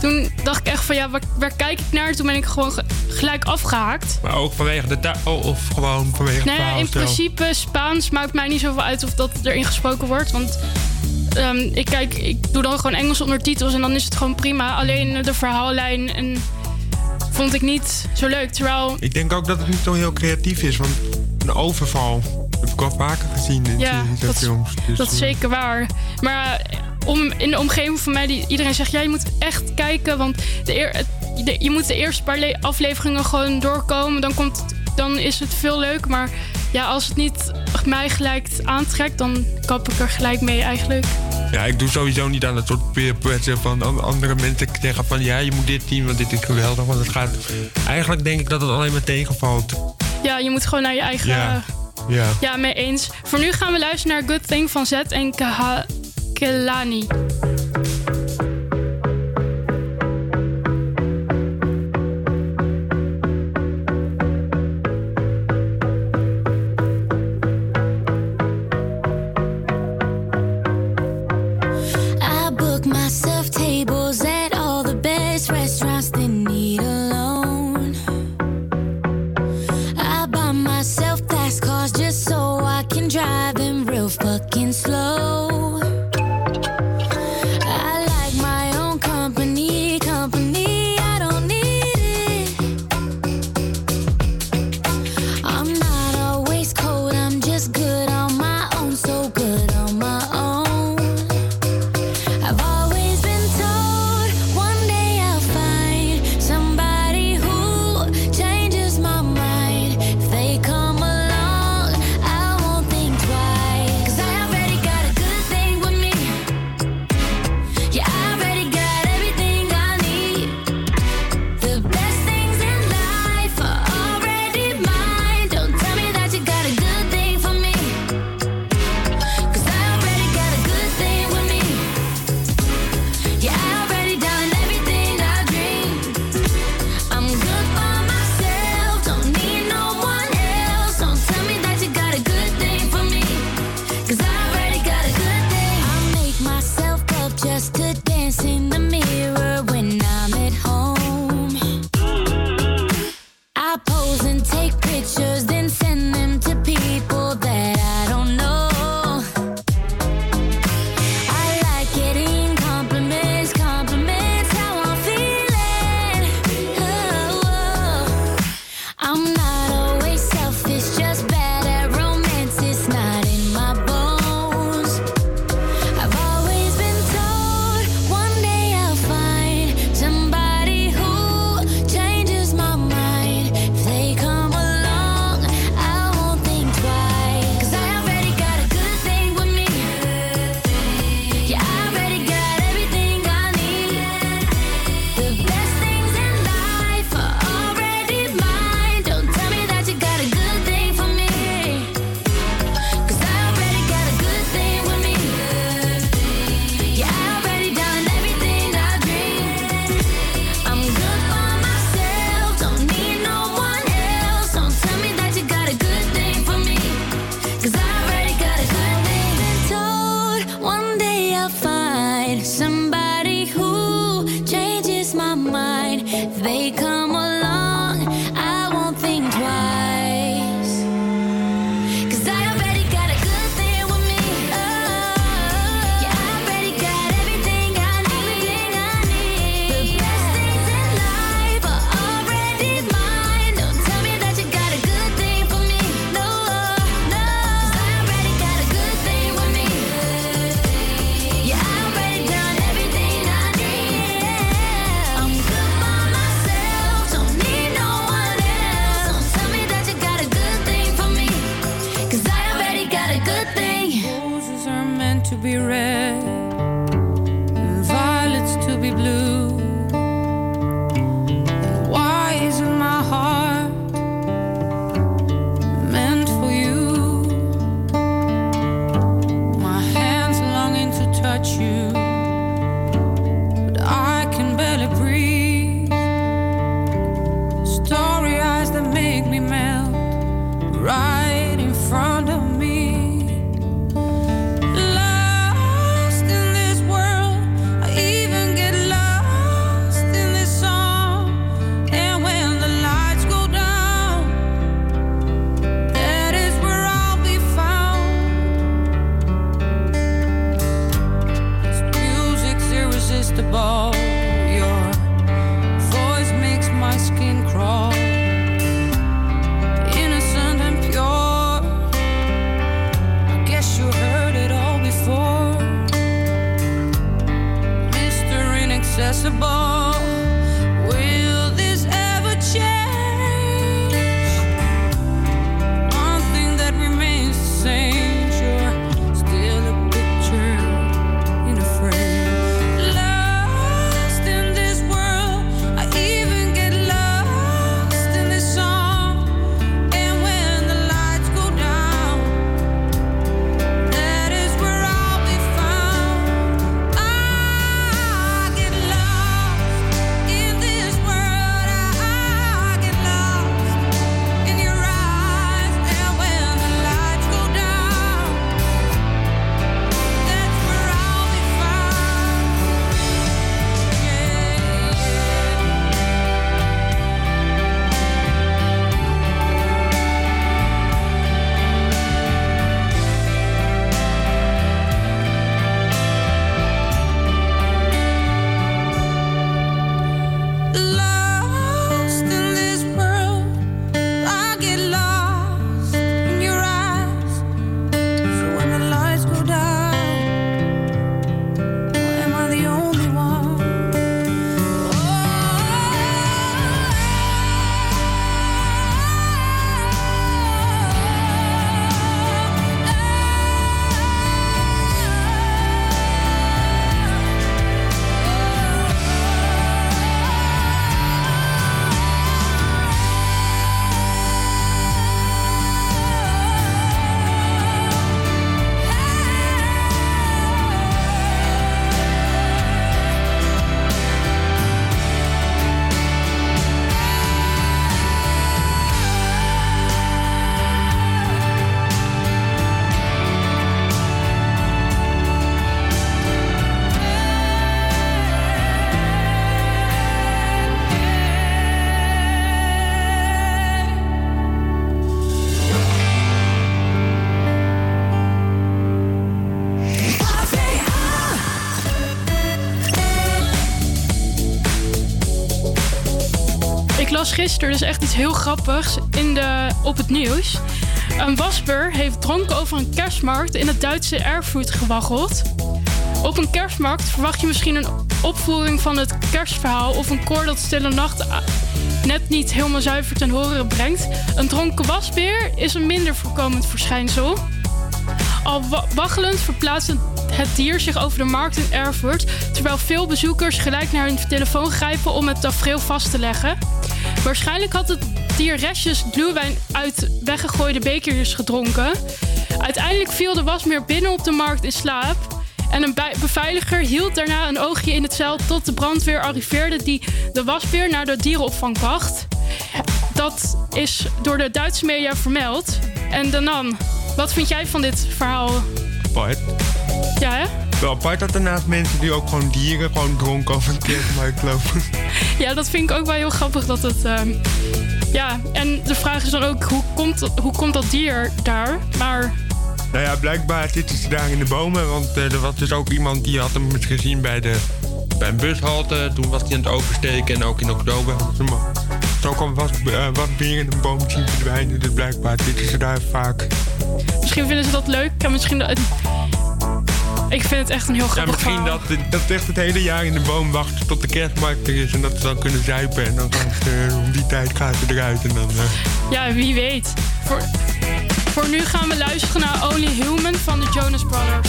Toen dacht ik echt van ja, waar, waar kijk ik naar? Toen ben ik gewoon ge- gelijk afgehaakt. Maar ook vanwege de taal, oh, of gewoon vanwege het Nou ja, verhaal in principe Spaans maakt mij niet zoveel uit of dat erin gesproken wordt. Want ehm, ik, kijk, ik doe dan gewoon Engelse ondertitels en dan is het gewoon prima. Alleen de verhaallijn en vond ik niet zo leuk. Terwijl Ik denk ook dat het niet zo heel creatief is, want een overval heb ik al vaker gezien in Ja, en dat, films. Dus, dat is eh, zeker waar. Maar eh, om, in de omgeving van mij, die, iedereen zegt... ja, je moet echt kijken, want de eer, het- de- je moet de eerste paar le- afleveringen gewoon doorkomen. Dan, komt, dan is het veel leuk. Maar ja, als het niet mij gelijk aantrekt... dan kap ik er gelijk mee eigenlijk. Ja, ik doe sowieso niet aan het soort peer pressure van an- andere mensen zeggen van ja, je moet dit zien, want dit is geweldig. Want het gaat. Eigenlijk denk ik dat het alleen maar tegenvalt. Ja, je moet gewoon naar je eigen... Ja. Ja. Ja, mee eens. Voor nu gaan we luisteren naar Good Thing van Z en Kaha Kelani. be ready. Gisteren dus echt iets heel grappigs in de, op het nieuws. Een wasber heeft dronken over een kerstmarkt in het Duitse Erfurt gewaggeld. Op een kerstmarkt verwacht je misschien een opvoering van het kerstverhaal of een koor dat Stille Nacht net niet helemaal zuiver ten horen brengt. Een dronken wasbeer is een minder voorkomend verschijnsel. Al wa- waggelend verplaatst het dier zich over de markt in Erfurt, terwijl veel bezoekers gelijk naar hun telefoon grijpen om het tafereel vast te leggen. Waarschijnlijk had het dier restjes gluwijn uit weggegooide bekertjes gedronken. Uiteindelijk viel de wasbeer binnen op de markt in slaap. En een beveiliger hield daarna een oogje in het cel tot de brandweer arriveerde die de wasbeer naar de dierenopvang bracht. Dat is door de Duitse media vermeld. En Danan, wat vind jij van dit verhaal? Apart. Ja, hè? Wel apart dat er naast mensen die ook gewoon dieren gewoon dronken over een kerstmarkt lopen. Ja, dat vind ik ook wel heel grappig dat het. ehm, ja, en de vraag is dan ook hoe komt, hoe komt dat dier daar? Maar Nou ja, blijkbaar zitten ze daar in de bomen. Want eh, er was dus ook iemand die had hem gezien bij, de, bij een bushalte. Toen was hij aan het oversteken en ook in oktober hadden ze hem zo kwam was, eh, was bier in een boom zien verdwijnen. Dus blijkbaar zitten ze daar vaak. misschien vinden ze dat leuk. En misschien dat, ik vind het echt een heel Ja, grappig misschien verhaal. dat, dat echt het hele jaar in de boom wachten tot de kerstmarkt er is. En dat ze dan kunnen zuipen. En dan gaan ze, om die tijd gaat ze eruit. En dan, eh, Ja, wie weet. Voor, voor nu gaan we luisteren naar Only Human van de Jonas Brothers.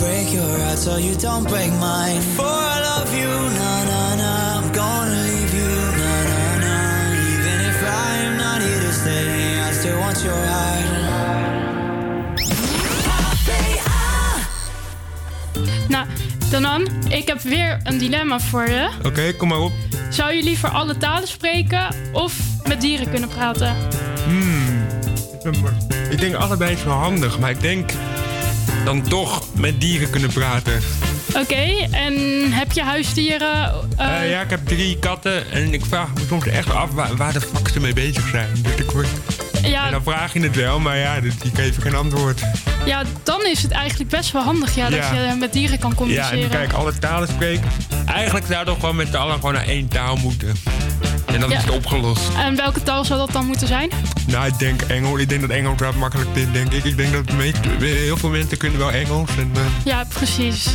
Break your heart so you don't break mine. Before I love you, na na na, I'm gonna leave you, na na na. Even if I am not here to stay, I still want your heart. Nou, Danan, ik heb weer een dilemma voor je. Oké, kom maar op. Zou je liever alle talen spreken of met dieren kunnen praten? Hmm. Ik denk allebei is wel handig, maar ik denk dan toch met dieren kunnen praten. Oké, en heb je huisdieren? eh, Eh, ja, ik heb drie katten en ik vraag me soms echt af waar, waar de fuck ze mee bezig zijn. Dus ik word... Ja. En dan vraag je het wel, maar ja, dus ik geef geen antwoord. ja, dan is het eigenlijk best wel handig ja, dat Ja. je met dieren kan Ja, communiceren. en kijk, alle talen spreken. Eigenlijk zou toch gewoon met z'n allen gewoon naar één taal moeten. En dan Ja. is het opgelost. En welke taal zou dat dan moeten zijn? Nou, ik denk Engels. Ik denk dat Engels wel makkelijk is, denk ik. Ik denk dat heel veel mensen kunnen wel Engels. En, eh, Ja, precies.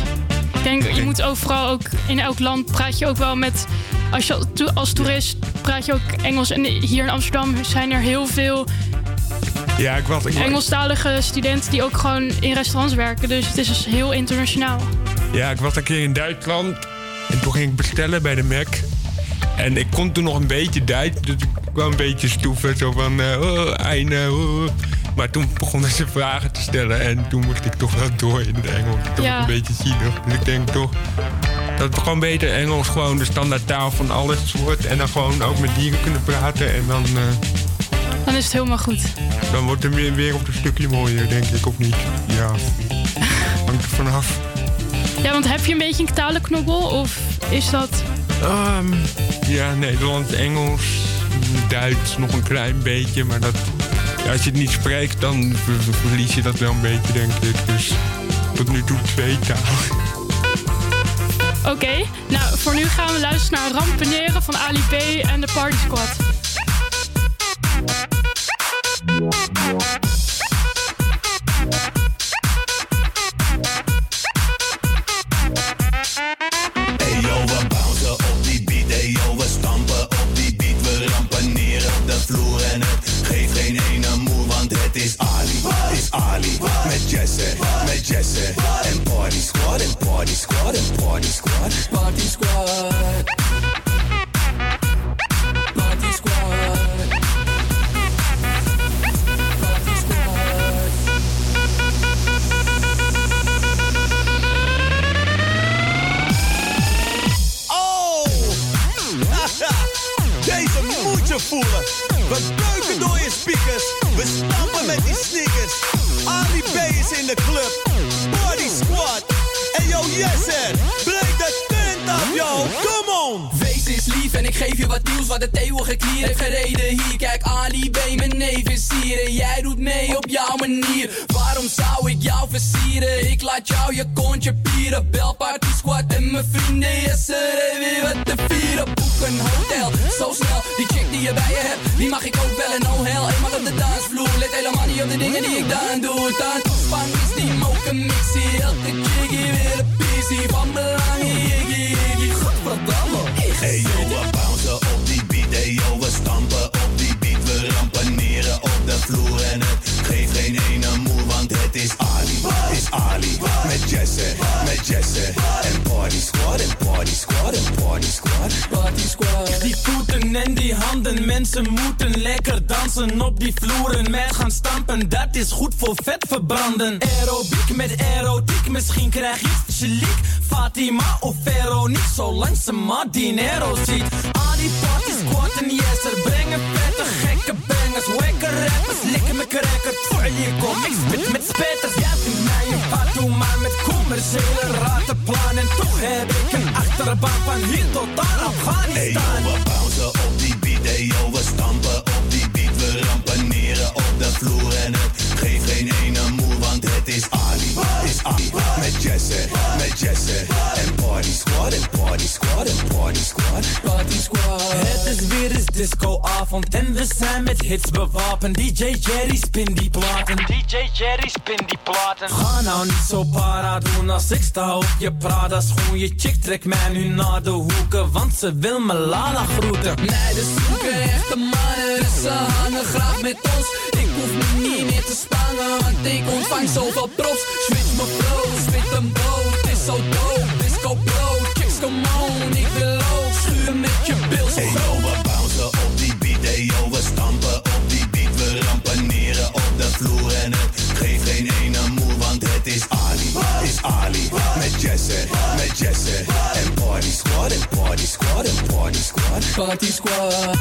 Ik denk, je moet overal ook in elk land praat je ook wel met. Als je als toerist praat je ook Engels. En hier in Amsterdam zijn er heel veel ja, ik was... Ik was Engelstalige studenten die ook gewoon in restaurants werken. Dus het is dus heel internationaal. Ja, ik was een keer in Duitsland. En toen ging ik bestellen bij de Mac. En ik kon toen nog een beetje Duits. Dus ik kwam een beetje stoeven. Zo van, eh oh, eine, oh. Maar toen begonnen ze vragen te stellen. En toen moest ik toch wel door in het Engels. Dat Ja. was een beetje zielig. Dus ik denk toch dat het gewoon beter Engels gewoon de standaardtaal van alles wordt. En dan gewoon ook met dieren kunnen praten. En dan, eh, Dan is het helemaal goed. dan wordt de weer- wereld een stukje mooier, denk ik. Of niet? Ja. Hangt er vanaf. Ja, want heb je een beetje een talenknobbel? Of is dat... Ehm, ja, Nederlands, Engels, Duits nog een klein beetje. Maar dat, als je het niet spreekt, dan ver- ver- verlies je dat wel een beetje, denk ik. Dus tot nu toe twee talen. Oké, nou voor nu gaan we luisteren naar Rampeneren van Ali B en de Party Squad. Party squad. Party squad. Party squad. Oh! Deze moet je voelen. We buiken door je speakers. We stampen met die sneakers. Ali B is in de club. Yes, Breek de tent af, yo. Come on. Wees eens lief en ik geef je wat nieuws wat de eeuwige klier heeft gereden hier. Kijk, Ali B, mijn neef is hier en jij doet mee op jouw manier. Waarom zou ik jou versieren? Ik laat jou je kontje pieren. Bel Party Squad en mijn vrienden, yes, er is weer wat te vieren. Boek een hotel, zo snel. Die chick die je bij je hebt, die mag ik ook bellen, no hell. Eenmaal op de dansvloer, let helemaal niet op de dingen die ik dan doe. Dan is die moken mixie. Elke hier weer een pissie van belang. Iggy, iggy, godverdamme. Hey yo, we bouncen op die beat, hey yo, we stampen op die beat. We rampaneren op de vloer en en die handen, mensen moeten lekker dansen op die vloeren. Met gaan stampen, dat is goed voor vet verbranden. Aerobiek met erotiek, misschien krijg je chiliek. Fatima of Veronique, zolang ze maar dinero ziet. Al die party squad en yes, er brengen vette gekke bangers. Wekke rappers, likken me cracker, voor je kom. Ik spit met spetters, jij vindt mij een fatu, maar met commerciële ratenplan. En toch heb ik een achterbaan van hier tot aan Hey Afghanistan. yo, we bouncen op die beat, hey yo, we stampen op die beat. We rampaneren op de vloer en het geeft geen ene moe, want het is Ali, is Ali. Met Jesse, met Jesse. Discoavond en we zijn met hits bewapend. DJ Jerry spin die platen. DJ Jerry spin die platen. Ga nou niet zo para doen als ik sta op je Prada schoen. Je chick trekt mij nu naar de hoeken, want ze wil me Lala groeten. Meiden zoeken echte mannen, dus ze hangen graag met ons. Ik hoef me niet meer te spangen, want ik ontvang zoveel props. Switch me flow, spit een boot, het is zo dope. Disco bro, chicks come on, ik wil Jesse. En party squad, en party squad, en party squad. Party squad.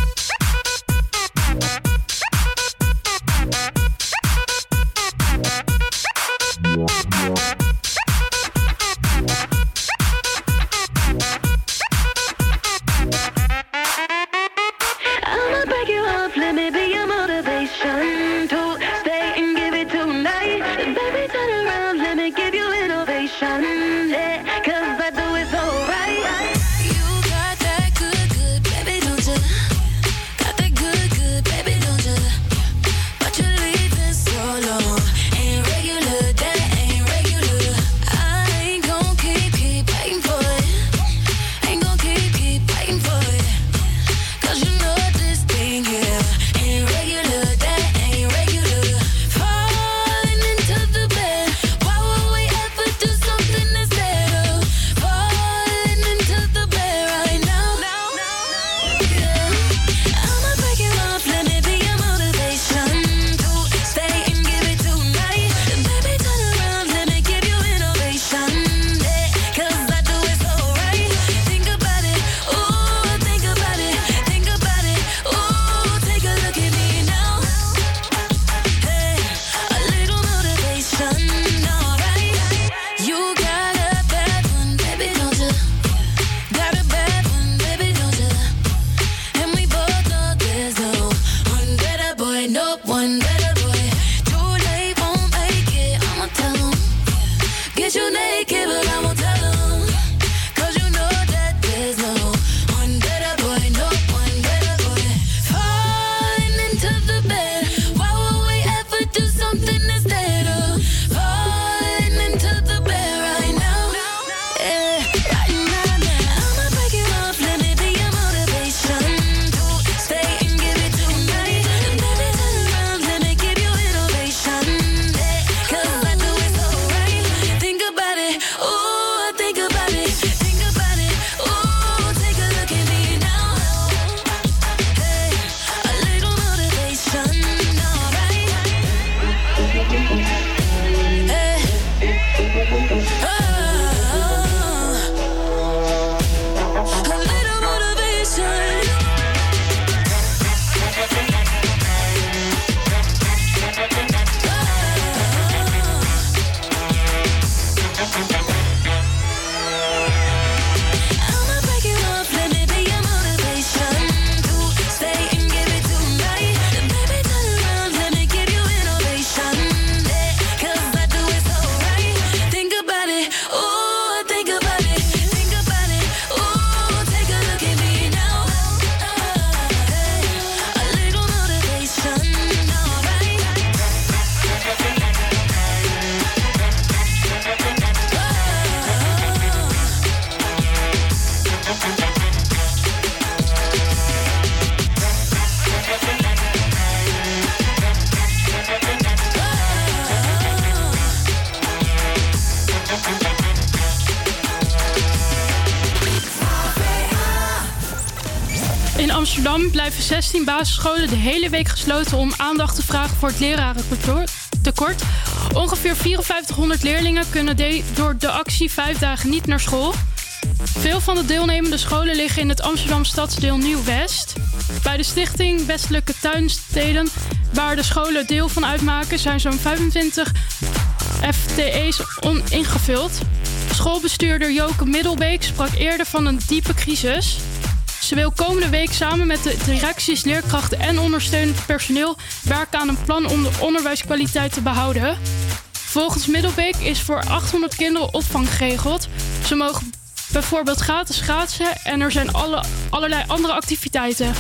16 basisscholen de hele week gesloten om aandacht te vragen voor het lerarentekort. Ongeveer 5400 leerlingen kunnen door de actie vijf dagen niet naar school. Veel van de deelnemende scholen liggen in het Amsterdam stadsdeel Nieuw-West. Bij de stichting Westelijke Tuinsteden, waar de scholen deel van uitmaken, zijn zo'n 25 FTE's on- ingevuld. Schoolbestuurder Joke Middelbeek sprak eerder van een diepe crisis. Ze wil komende week samen met de directies, leerkrachten en ondersteunend personeel werken aan een plan om de onderwijskwaliteit te behouden. Volgens Middelbeek is voor 800 kinderen opvang geregeld. Ze mogen bijvoorbeeld gratis schaatsen en er zijn alle, allerlei andere activiteiten.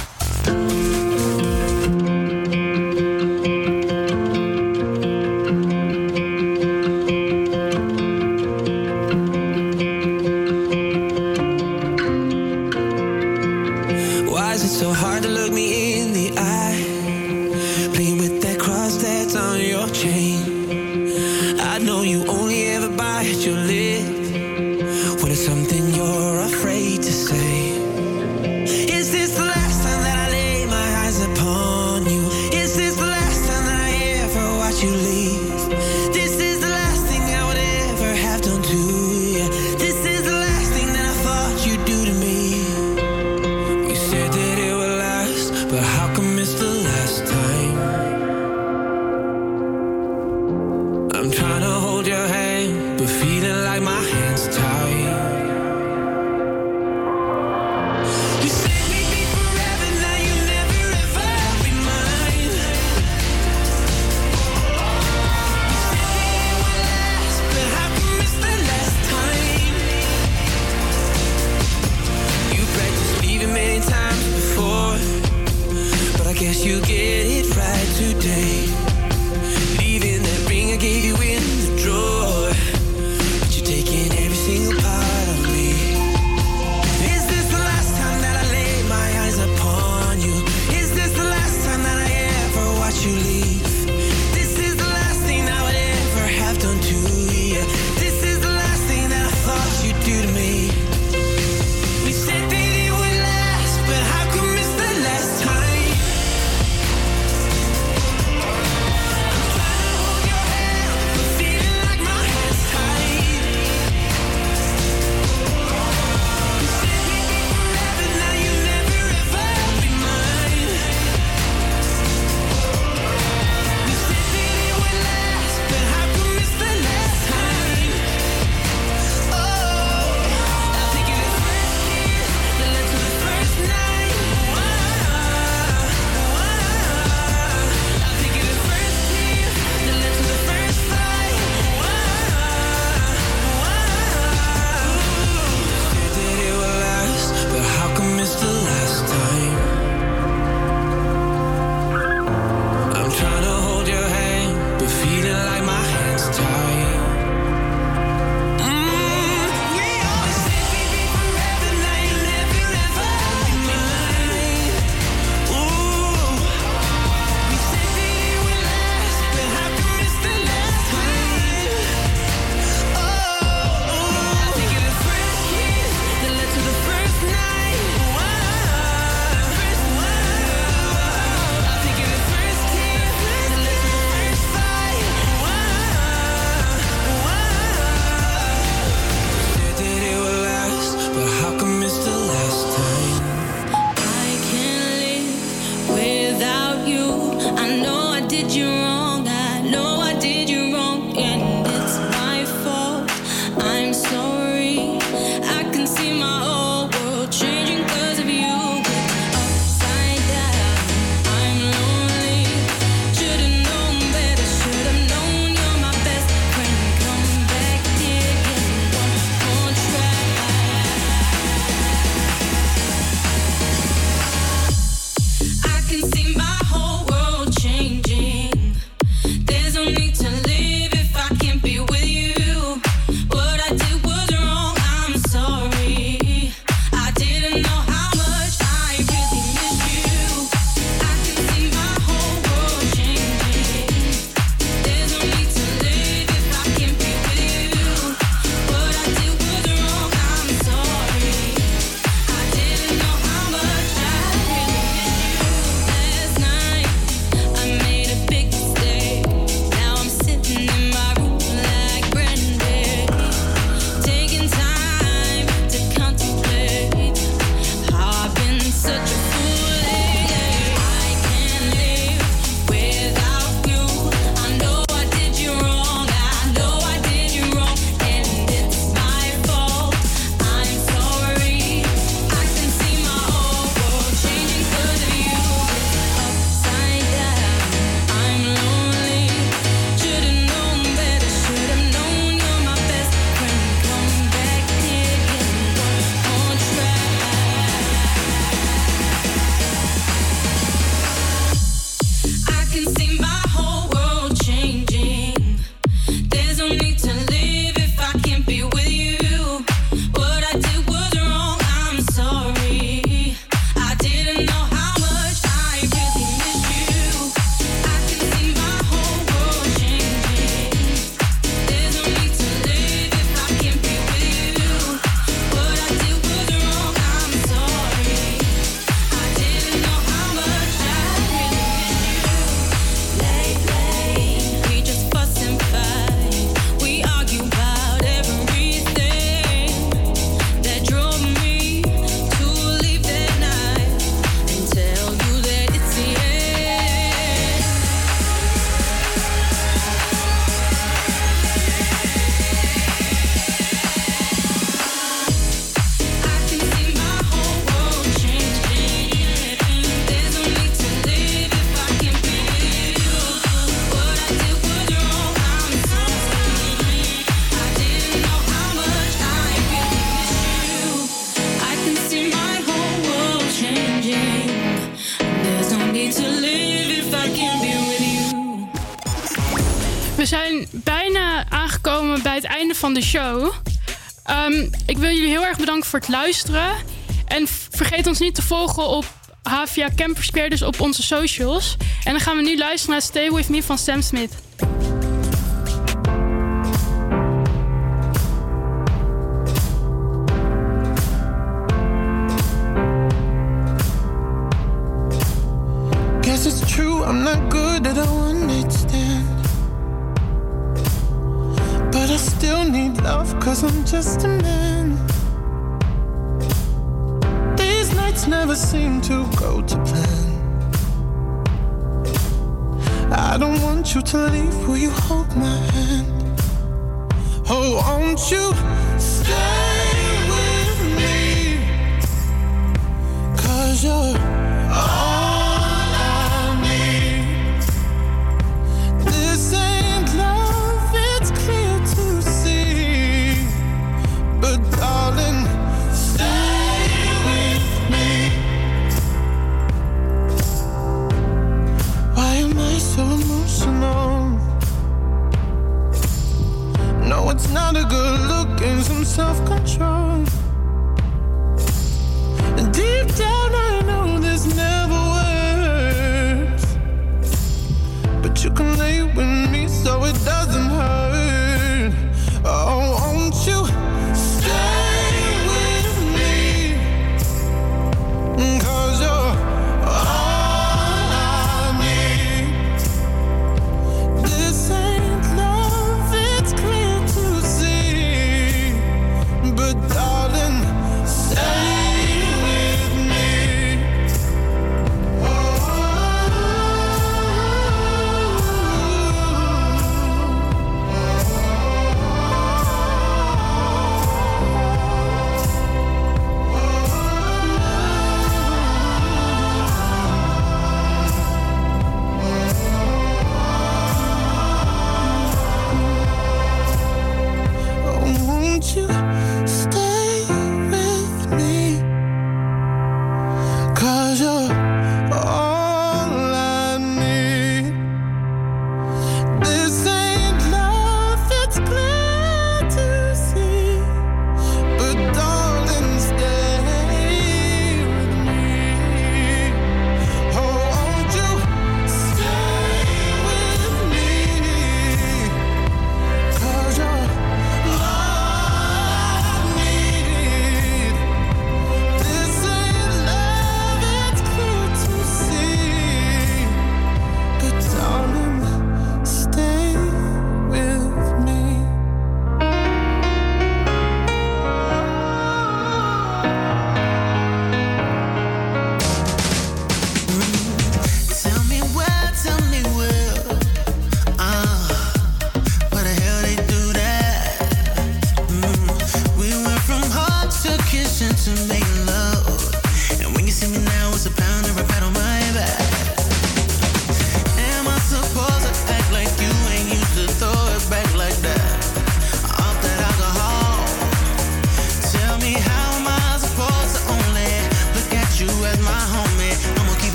de show. Ehm, ik wil jullie heel erg bedanken voor het luisteren. En vergeet ons niet te volgen op HVA Camper dus op onze socials. En dan gaan we nu luisteren naar Stay With Me van Sam Smith.